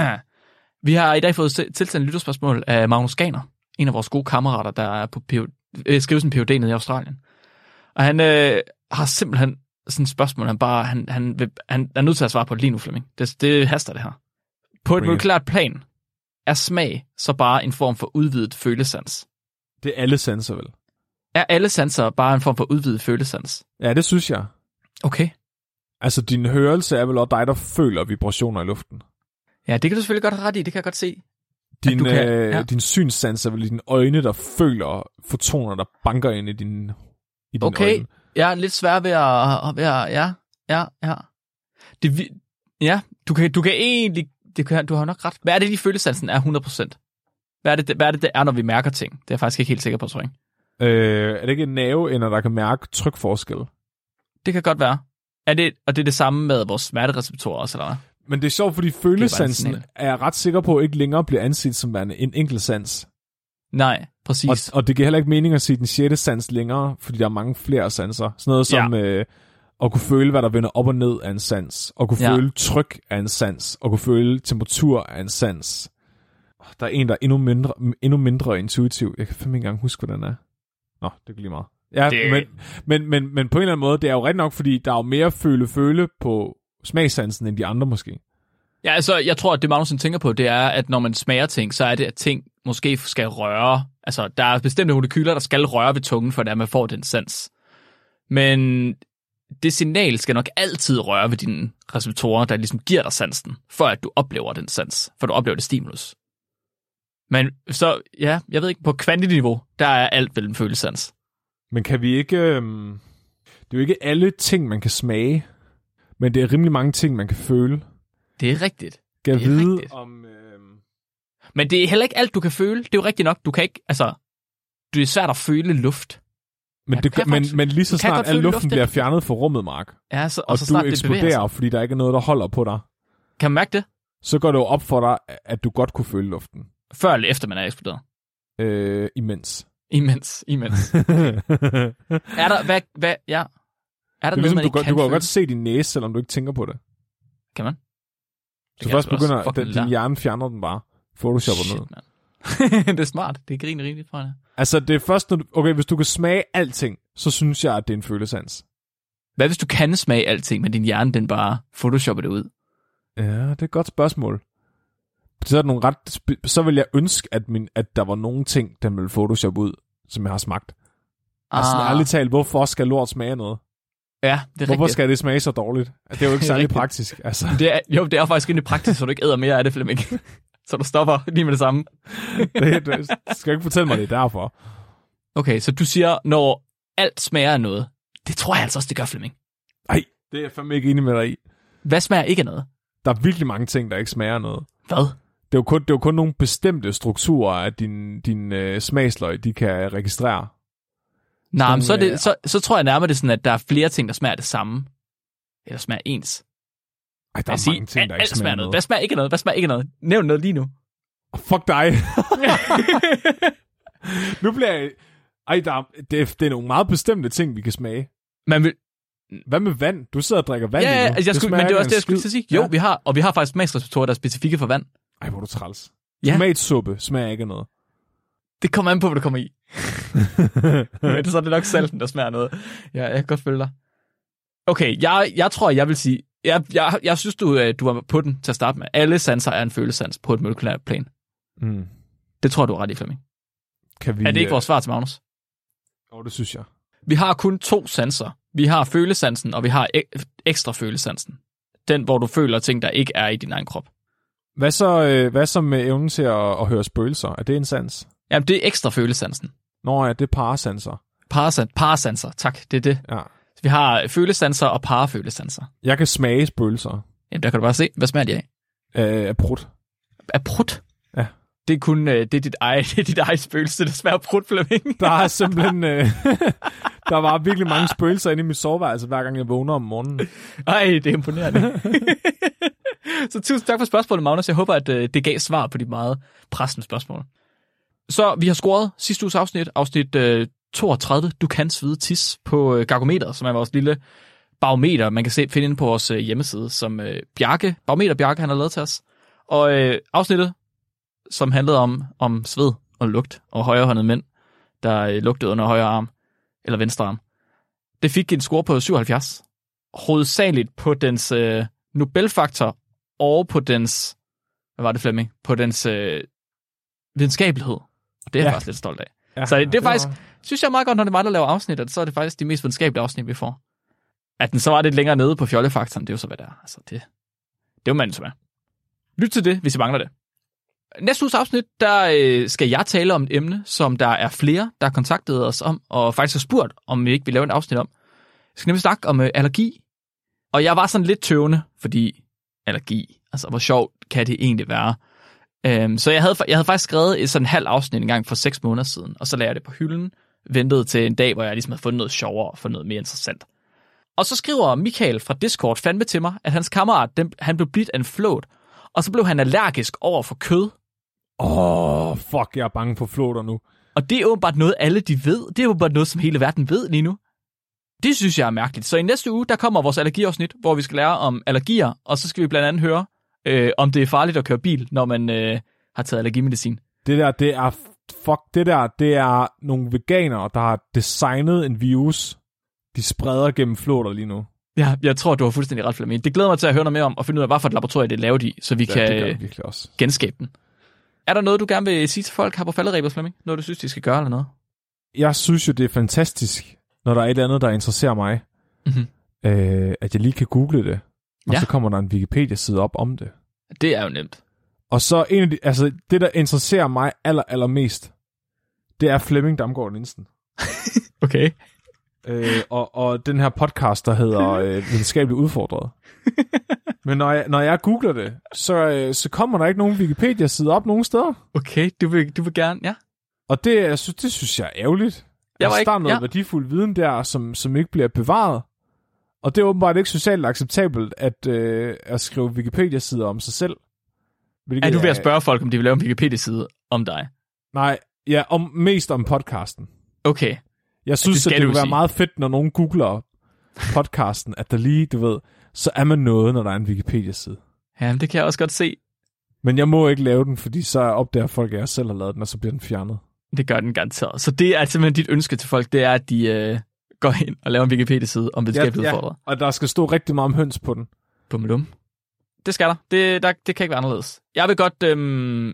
Speaker 2: Vi har i dag fået se- tilsendt et lytterspørgsmål af Magnus Ganer, en af vores gode kammerater, der er på PhD, øh, skriver sin PhD nede i Australien. Og han øh, har simpelthen sådan et spørgsmål, han bare, han, han, vil, han er nødt til at svare på det lige nu, Flemming. Det, det haster det her. På et molekylært plan er smag så bare en form for udvidet følesans.
Speaker 1: Det er alle sanser, vel?
Speaker 2: Er alle sanser bare en form for udvidet følesans?
Speaker 1: Ja, det synes jeg.
Speaker 2: Okay.
Speaker 1: Altså, din hørelse er vel også dig, der føler vibrationer i luften.
Speaker 2: Ja, det kan du selvfølgelig godt have ret i, det kan jeg godt se.
Speaker 1: Din,
Speaker 2: kan-
Speaker 1: øh,
Speaker 2: ja.
Speaker 1: din synssans er vel i dine øjne, der føler fotoner, der banker ind i din, i dine
Speaker 2: Okay,
Speaker 1: øjne.
Speaker 2: jeg er lidt svær ved at, ved at ja, ja, ja. Det, ja, du kan, du kan egentlig, det kan, du har nok ret. Hvad er det, de følesansen er 100%? Hvad er, det, hvad er det, det er, når vi mærker ting? Det er jeg faktisk ikke helt sikker på, tror jeg.
Speaker 1: Øh, er det ikke en nerveender, der kan mærke trykforskel?
Speaker 2: Det kan godt være. Er det, og det er det samme med vores smertereceptorer også, eller hvad?
Speaker 1: Men det er sjovt, fordi følesansen
Speaker 2: signal.
Speaker 1: er jeg ret sikker på ikke længere bliver anset som værende en enkelt sans.
Speaker 2: Nej, præcis.
Speaker 1: Og, og det giver heller ikke mening at sige den sjette sans længere, fordi der er mange flere sanser. Sådan noget som ja. øh, at kunne føle, hvad der vender op og ned af en sans. At kunne
Speaker 2: Ja.
Speaker 1: føle tryk af en sans. At kunne føle temperatur af en sans. Der er en, der er endnu mindre, endnu mindre intuitiv. Jeg kan fandme ikke engang huske, hvad den er. Nå, det kan lige meget. Ja,
Speaker 2: Det-
Speaker 1: men, men, men, men på en eller anden måde, det er jo ret nok, fordi der er jo mere føle-føle på smagssansen end de andre måske.
Speaker 2: Ja, altså, jeg tror, at det Magnussen tænker på, det er, at når man smager ting, så er det, at ting måske skal røre. Altså, der er bestemte molekyler, der skal røre ved tungen, for at man får den sans. Men det signal skal nok altid røre ved dine receptorer, der ligesom giver dig sansen, for at du oplever den sans, for du oplever det stimulus. Men så, ja, jeg ved ikke, på kvantiniveau, der er alt vel en følesans.
Speaker 1: Men kan vi ikke... Øhm, det er jo ikke alle ting, man kan smage, men det er rimelig mange ting, man kan føle.
Speaker 2: Det er rigtigt.
Speaker 1: Jeg
Speaker 2: Det er
Speaker 1: vide
Speaker 2: rigtigt.
Speaker 1: om... Øhm,
Speaker 2: Men det er heller ikke alt, du kan føle. Det er jo rigtigt nok. Du kan ikke, altså, det er svært at føle luft.
Speaker 1: men, det,
Speaker 2: kan
Speaker 1: men,
Speaker 2: godt-
Speaker 1: men lige så
Speaker 2: kan
Speaker 1: snart al luften
Speaker 2: luft,
Speaker 1: bliver
Speaker 2: det-
Speaker 1: fjernet fra rummet, Mark,
Speaker 2: Ja, så, og,
Speaker 1: og
Speaker 2: så
Speaker 1: du
Speaker 2: det
Speaker 1: eksploderer,
Speaker 2: sig.
Speaker 1: fordi der ikke er noget, der holder på dig,
Speaker 2: Kan man mærke det?
Speaker 1: så går det jo op for dig, at du godt kunne føle luften.
Speaker 2: Før eller efter man er eksploderet?
Speaker 1: Øh, imens.
Speaker 2: Imens, imens.
Speaker 1: det
Speaker 2: er der, hvad, hvad, ja. Er der
Speaker 1: er
Speaker 2: noget,
Speaker 1: ligesom,
Speaker 2: man
Speaker 1: du, kan, du kan jo godt se din næse, selvom du ikke tænker på det.
Speaker 2: Kan man?
Speaker 1: Så
Speaker 2: kan
Speaker 1: først begynder, den, din hjerne fjerner den bare. Photoshopper ned.
Speaker 2: Shit, mand. det er smart. Det er griner rigtigt fra det.
Speaker 1: Altså, det er først, når du, okay, hvis du kan smage alting, så synes jeg, at det er en følesans.
Speaker 2: Hvad hvis du kan smage alting, men din hjerne den bare photoshopper det ud?
Speaker 1: Ja, det er et godt spørgsmål. Så, er der nogle ret, så vil jeg ønske, at, min, at der var nogle ting, den ville Photoshop ud, som jeg har smagt. Altså,
Speaker 2: Ah,
Speaker 1: ærligt talt, hvorfor skal lort smage noget?
Speaker 2: Ja, det er
Speaker 1: Hvorfor
Speaker 2: rigtigt.
Speaker 1: skal det smage så dårligt? Det er jo ikke
Speaker 2: Det er
Speaker 1: særlig
Speaker 2: rigtigt.
Speaker 1: praktisk. Altså,
Speaker 2: Det er, jo, det er faktisk rimelig praktisk, så du ikke æder mere af det, Flemming. så du stopper lige med det samme.
Speaker 1: det, det, du skal ikke fortælle mig, det er derfor.
Speaker 2: Okay, så du siger, når alt smager af noget. Det tror jeg altså også, det gør, Flemming.
Speaker 1: Nej, det er jeg fandme ikke enig med dig i.
Speaker 2: Hvad smager ikke af noget?
Speaker 1: Der er virkelig mange ting, der ikke smager af noget.
Speaker 2: Hvad?
Speaker 1: Det er jo kun, det er jo kun nogle bestemte strukturer, at din, din øh, smagsløg, de kan registrere.
Speaker 2: Nej, men så, er
Speaker 1: Sådan, øh,
Speaker 2: det, så, så tror jeg nærmere det er sådan, at der er flere ting, der smager det samme. Eller smager ens.
Speaker 1: Ej, der er
Speaker 2: sige,
Speaker 1: mange ting, der
Speaker 2: alt
Speaker 1: ikke smager af noget.
Speaker 2: Hvad smager ikke noget? Hvad smager ikke noget? Nævn noget lige nu.
Speaker 1: Oh, fuck dig. nu bliver jeg... Ej, der er, det, er, det er nogle meget bestemte ting, vi kan smage.
Speaker 2: Man vil,
Speaker 1: Hvad med vand? Du sidder og drikker vand
Speaker 2: ja, ja, altså, jeg skulle, men det
Speaker 1: ikke
Speaker 2: også det, jeg skulle til sige. Jo,
Speaker 1: Ja.
Speaker 2: vi har, og vi har faktisk smagsreceptorer, der er specifikke for vand.
Speaker 1: Ej, hvor er du træls.
Speaker 2: Ja.
Speaker 1: Tomatsuppe smager ikke af noget.
Speaker 2: Det kommer an på, hvad du kommer i. men så er det nok salten, der smager noget. Ja, jeg kan godt følge dig. Okay, jeg, jeg tror, jeg vil sige, jeg, jeg, jeg synes, du, øh, du var på den til at starte med. Alle sanser er en følesans på et molekylært plan.
Speaker 1: Mm.
Speaker 2: Det tror du er ret i, Flemming.
Speaker 1: kan vi...
Speaker 2: Er det ikke
Speaker 1: øh,
Speaker 2: vores svar til Magnus?
Speaker 1: Jo, det synes jeg.
Speaker 2: Vi har kun to sanser. Vi har følesansen, og vi har ek- ekstra følesansen. Den, hvor du føler ting, der ikke er i din egen krop.
Speaker 1: Hvad så, øh, hvad så med evnen til at, at høre spøgelser? Er det en sans?
Speaker 2: Jamen, det er ekstra følesansen.
Speaker 1: Nå ja, det er parasanser.
Speaker 2: Parasan- parasanser, tak, det er det.
Speaker 1: Ja.
Speaker 2: Vi har følesanser og parafølesanser.
Speaker 1: Jeg kan smage spøgelser
Speaker 2: Jamen, der kan du bare se, hvad smager de af?
Speaker 1: øh, af prut.
Speaker 2: Af prut?
Speaker 1: Ja.
Speaker 2: Det er kun øh, det er dit, eget, det er dit eget spøgelse, der smager prut, Flemming.
Speaker 1: Der er simpelthen... Øh, der var virkelig mange spøgelser inde i mit soveværelse, hver gang jeg vågner om morgenen.
Speaker 2: Ej, det er imponerende. så tusind tak for spørgsmålet, Magnus. Jeg håber, at øh, det gav svar på de meget pressende spørgsmål. Så vi har scoret sidste uges afsnit, afsnit øh, 32, Du kan svide tis på øh, Gargometer, som er vores lille barometer, man kan se, finde inde på vores øh, hjemmeside, som øh, Bjarke, barometer Bjarke, han har lavet til os. Og øh, afsnittet, som handlede om, om sved og lugt og højrehåndede mænd, der øh, lugtede under højre arm, eller venstre arm, det fik en score på 77 hovedsageligt på dens øh, Nobelfaktor og på dens, hvad var det Flemming, på dens øh, videnskabelighed. Det er jeg
Speaker 1: Ja.
Speaker 2: faktisk lidt stolt af.
Speaker 1: Ja,
Speaker 2: Så det er faktisk-
Speaker 1: var-
Speaker 2: Synes jeg er meget godt, når det er mig, der laver afsnit, at så er det faktisk de mest videnskabelige afsnit, vi får. At den så var lidt længere nede på fjollefaktoren, det er jo så, hvad det er. Altså, det, det er jo manden, som er. Lyt til det, hvis I mangler det. Næste uges afsnit, der øh, skal jeg tale om et emne, som der er flere, der har kontaktet os om, og faktisk har spurgt, om vi ikke vil lave et afsnit om. Jeg skal nemlig snakke om øh, allergi. Og jeg var sådan lidt tøvende, fordi allergi, altså hvor sjovt kan det egentlig være? Øhm, så jeg havde, jeg havde faktisk skrevet et sådan halvt afsnit en gang for seks måneder siden, og så lagde jeg det på hylden, ventede til en dag, hvor jeg ligesom havde fundet noget sjovere og fundet noget mere interessant. Og så skriver Michael fra Discord fandme til mig, at hans kammerat, den, han blev blidt af en flåt, og så blev han allergisk over for kød.
Speaker 1: Åh, oh, fuck, jeg er bange for flåter nu.
Speaker 2: Og det er åbenbart noget, alle de ved. Det er åbenbart noget, som hele verden ved lige nu. Det synes jeg er mærkeligt. Så i næste uge, der kommer vores allergiafsnit, hvor vi skal lære om allergier, og så skal vi blandt andet høre, øh, om det er farligt at køre bil, når man øh, har taget allergimedicin.
Speaker 1: Det der, det er... Fuck, det der, det er nogle veganere, der har designet en virus, de spreder gennem flåter lige nu.
Speaker 2: Ja, jeg tror, du har fuldstændig ret, Flemming. Det glæder mig til at høre noget mere om, og finde ud af, hvad for et laboratorium det er lavet i, så vi
Speaker 1: Ja,
Speaker 2: kan
Speaker 1: det også.
Speaker 2: genskabe den. Er der noget, du gerne vil sige til folk her på falderæbet, Flemming? Noget, du synes, de skal gøre eller noget?
Speaker 1: Jeg synes jo, det er fantastisk, når der er et eller andet, der interesserer mig,
Speaker 2: Mhm.
Speaker 1: øh, at jeg lige kan google det, og
Speaker 2: Ja.
Speaker 1: så kommer der en Wikipedia-side op om det.
Speaker 2: Det er jo nemt.
Speaker 1: Og så en af de, altså det, der interesserer mig aller, allermest, det er Flemming Damgaard Nielsen.
Speaker 2: Okay.
Speaker 1: Øh, og, og den her podcast, der hedder øh, Videnskabeligt Udfordret. Men når jeg, når jeg googler det, så, øh, så kommer der ikke nogen Wikipedia-side op nogen steder.
Speaker 2: Okay, du vil, du vil gerne, ja.
Speaker 1: Og det, jeg synes, det synes jeg er ærgerligt.
Speaker 2: Jeg
Speaker 1: altså,
Speaker 2: ikke-
Speaker 1: der er noget
Speaker 2: ja.
Speaker 1: værdifuld viden der, som, som ikke bliver bevaret. Og det er åbenbart ikke socialt acceptabelt at, øh, at skrive Wikipedia-sider om sig selv. Hvilket
Speaker 2: Er du ved at spørge folk, om de vil lave en Wikipedia-side om dig?
Speaker 1: Nej, ja, om, mest om podcasten.
Speaker 2: Okay.
Speaker 1: Jeg synes,
Speaker 2: skal
Speaker 1: at det kunne være
Speaker 2: sige.
Speaker 1: meget fedt, når nogen googler podcasten, at der lige, du ved, så er man noget, når der er en Wikipedia-side.
Speaker 2: Ja, det kan jeg også godt se.
Speaker 1: Men jeg må ikke lave den, fordi så opdager folk, at jeg selv har lavet den, og så bliver den fjernet.
Speaker 2: Det gør den garanteret. Så det er simpelthen dit ønske til folk, det er, at de øh, går ind og laver en Wikipedia-side om videnskabeligt ja, udfordret.
Speaker 1: og der skal stå rigtig meget om høns på den.
Speaker 2: Bummelum. Det skal der. Det, der. det kan ikke være anderledes. Jeg vil godt øhm,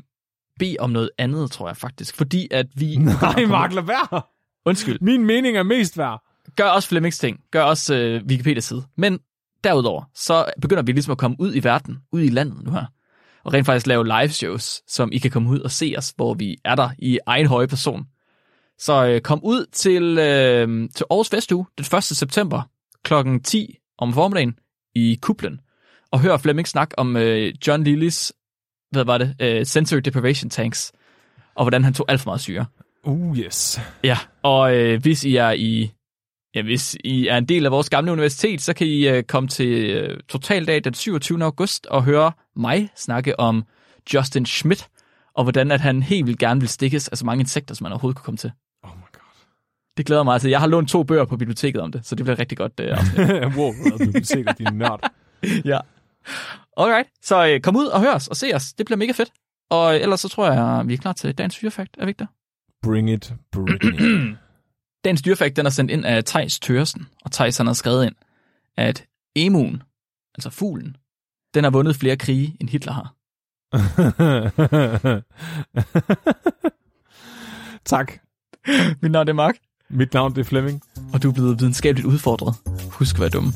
Speaker 2: bede om noget andet, tror jeg faktisk. Fordi at vi...
Speaker 1: Nej, Mark, lad være.
Speaker 2: Undskyld.
Speaker 1: Min mening er mest værd.
Speaker 2: Gør også Flemmings ting. Gør også øh, Wikipedia-side. Men derudover, så begynder vi ligesom at komme ud i verden, ud i landet nu her. Og rent faktisk lave live shows, som I kan komme ud og se os, hvor vi er der i egen høje person. Så øh, kom ud til, øh, til Aarhus Festuge den 1. september kl. 10 om formiddagen i Kuplen. Og hør Flemming snak om øh, John Lillys, hvad var det, øh, sensory deprivation tanks, og hvordan han tog alt for meget syre.
Speaker 1: Uh, yes.
Speaker 2: Ja, og øh, hvis I er i ja, hvis I er en del af vores gamle universitet, så kan I øh, komme til øh, Totaldag den 27. august og høre mig snakke om Justin Schmidt, og hvordan at han helt vildt gerne vil stikkes af så mange insekter, som man overhovedet kunne komme til. Det glæder mig til. Jeg har lånt to bøger på biblioteket om det, så det bliver rigtig godt øh,
Speaker 1: wow, dig, din nørd.
Speaker 2: ja. Alright, så øh, kom ud og hør os og se os. Det bliver mega fedt. Og ellers så tror jeg, vi er klar til dagens fyrefakt. Er vi ikke der?
Speaker 1: Bring it, Britney.
Speaker 2: Dagens dyrefakt, den er sendt ind af Tejs Tørsen, og Tejs han har skrevet ind, at emuen, altså fuglen, den har vundet flere krige, end Hitler har.
Speaker 1: Tak.
Speaker 2: Mit navn er Mark,
Speaker 1: mit navn det er Flemming.
Speaker 2: og du er blevet videnskabeligt udfordret. Husk at være dumme.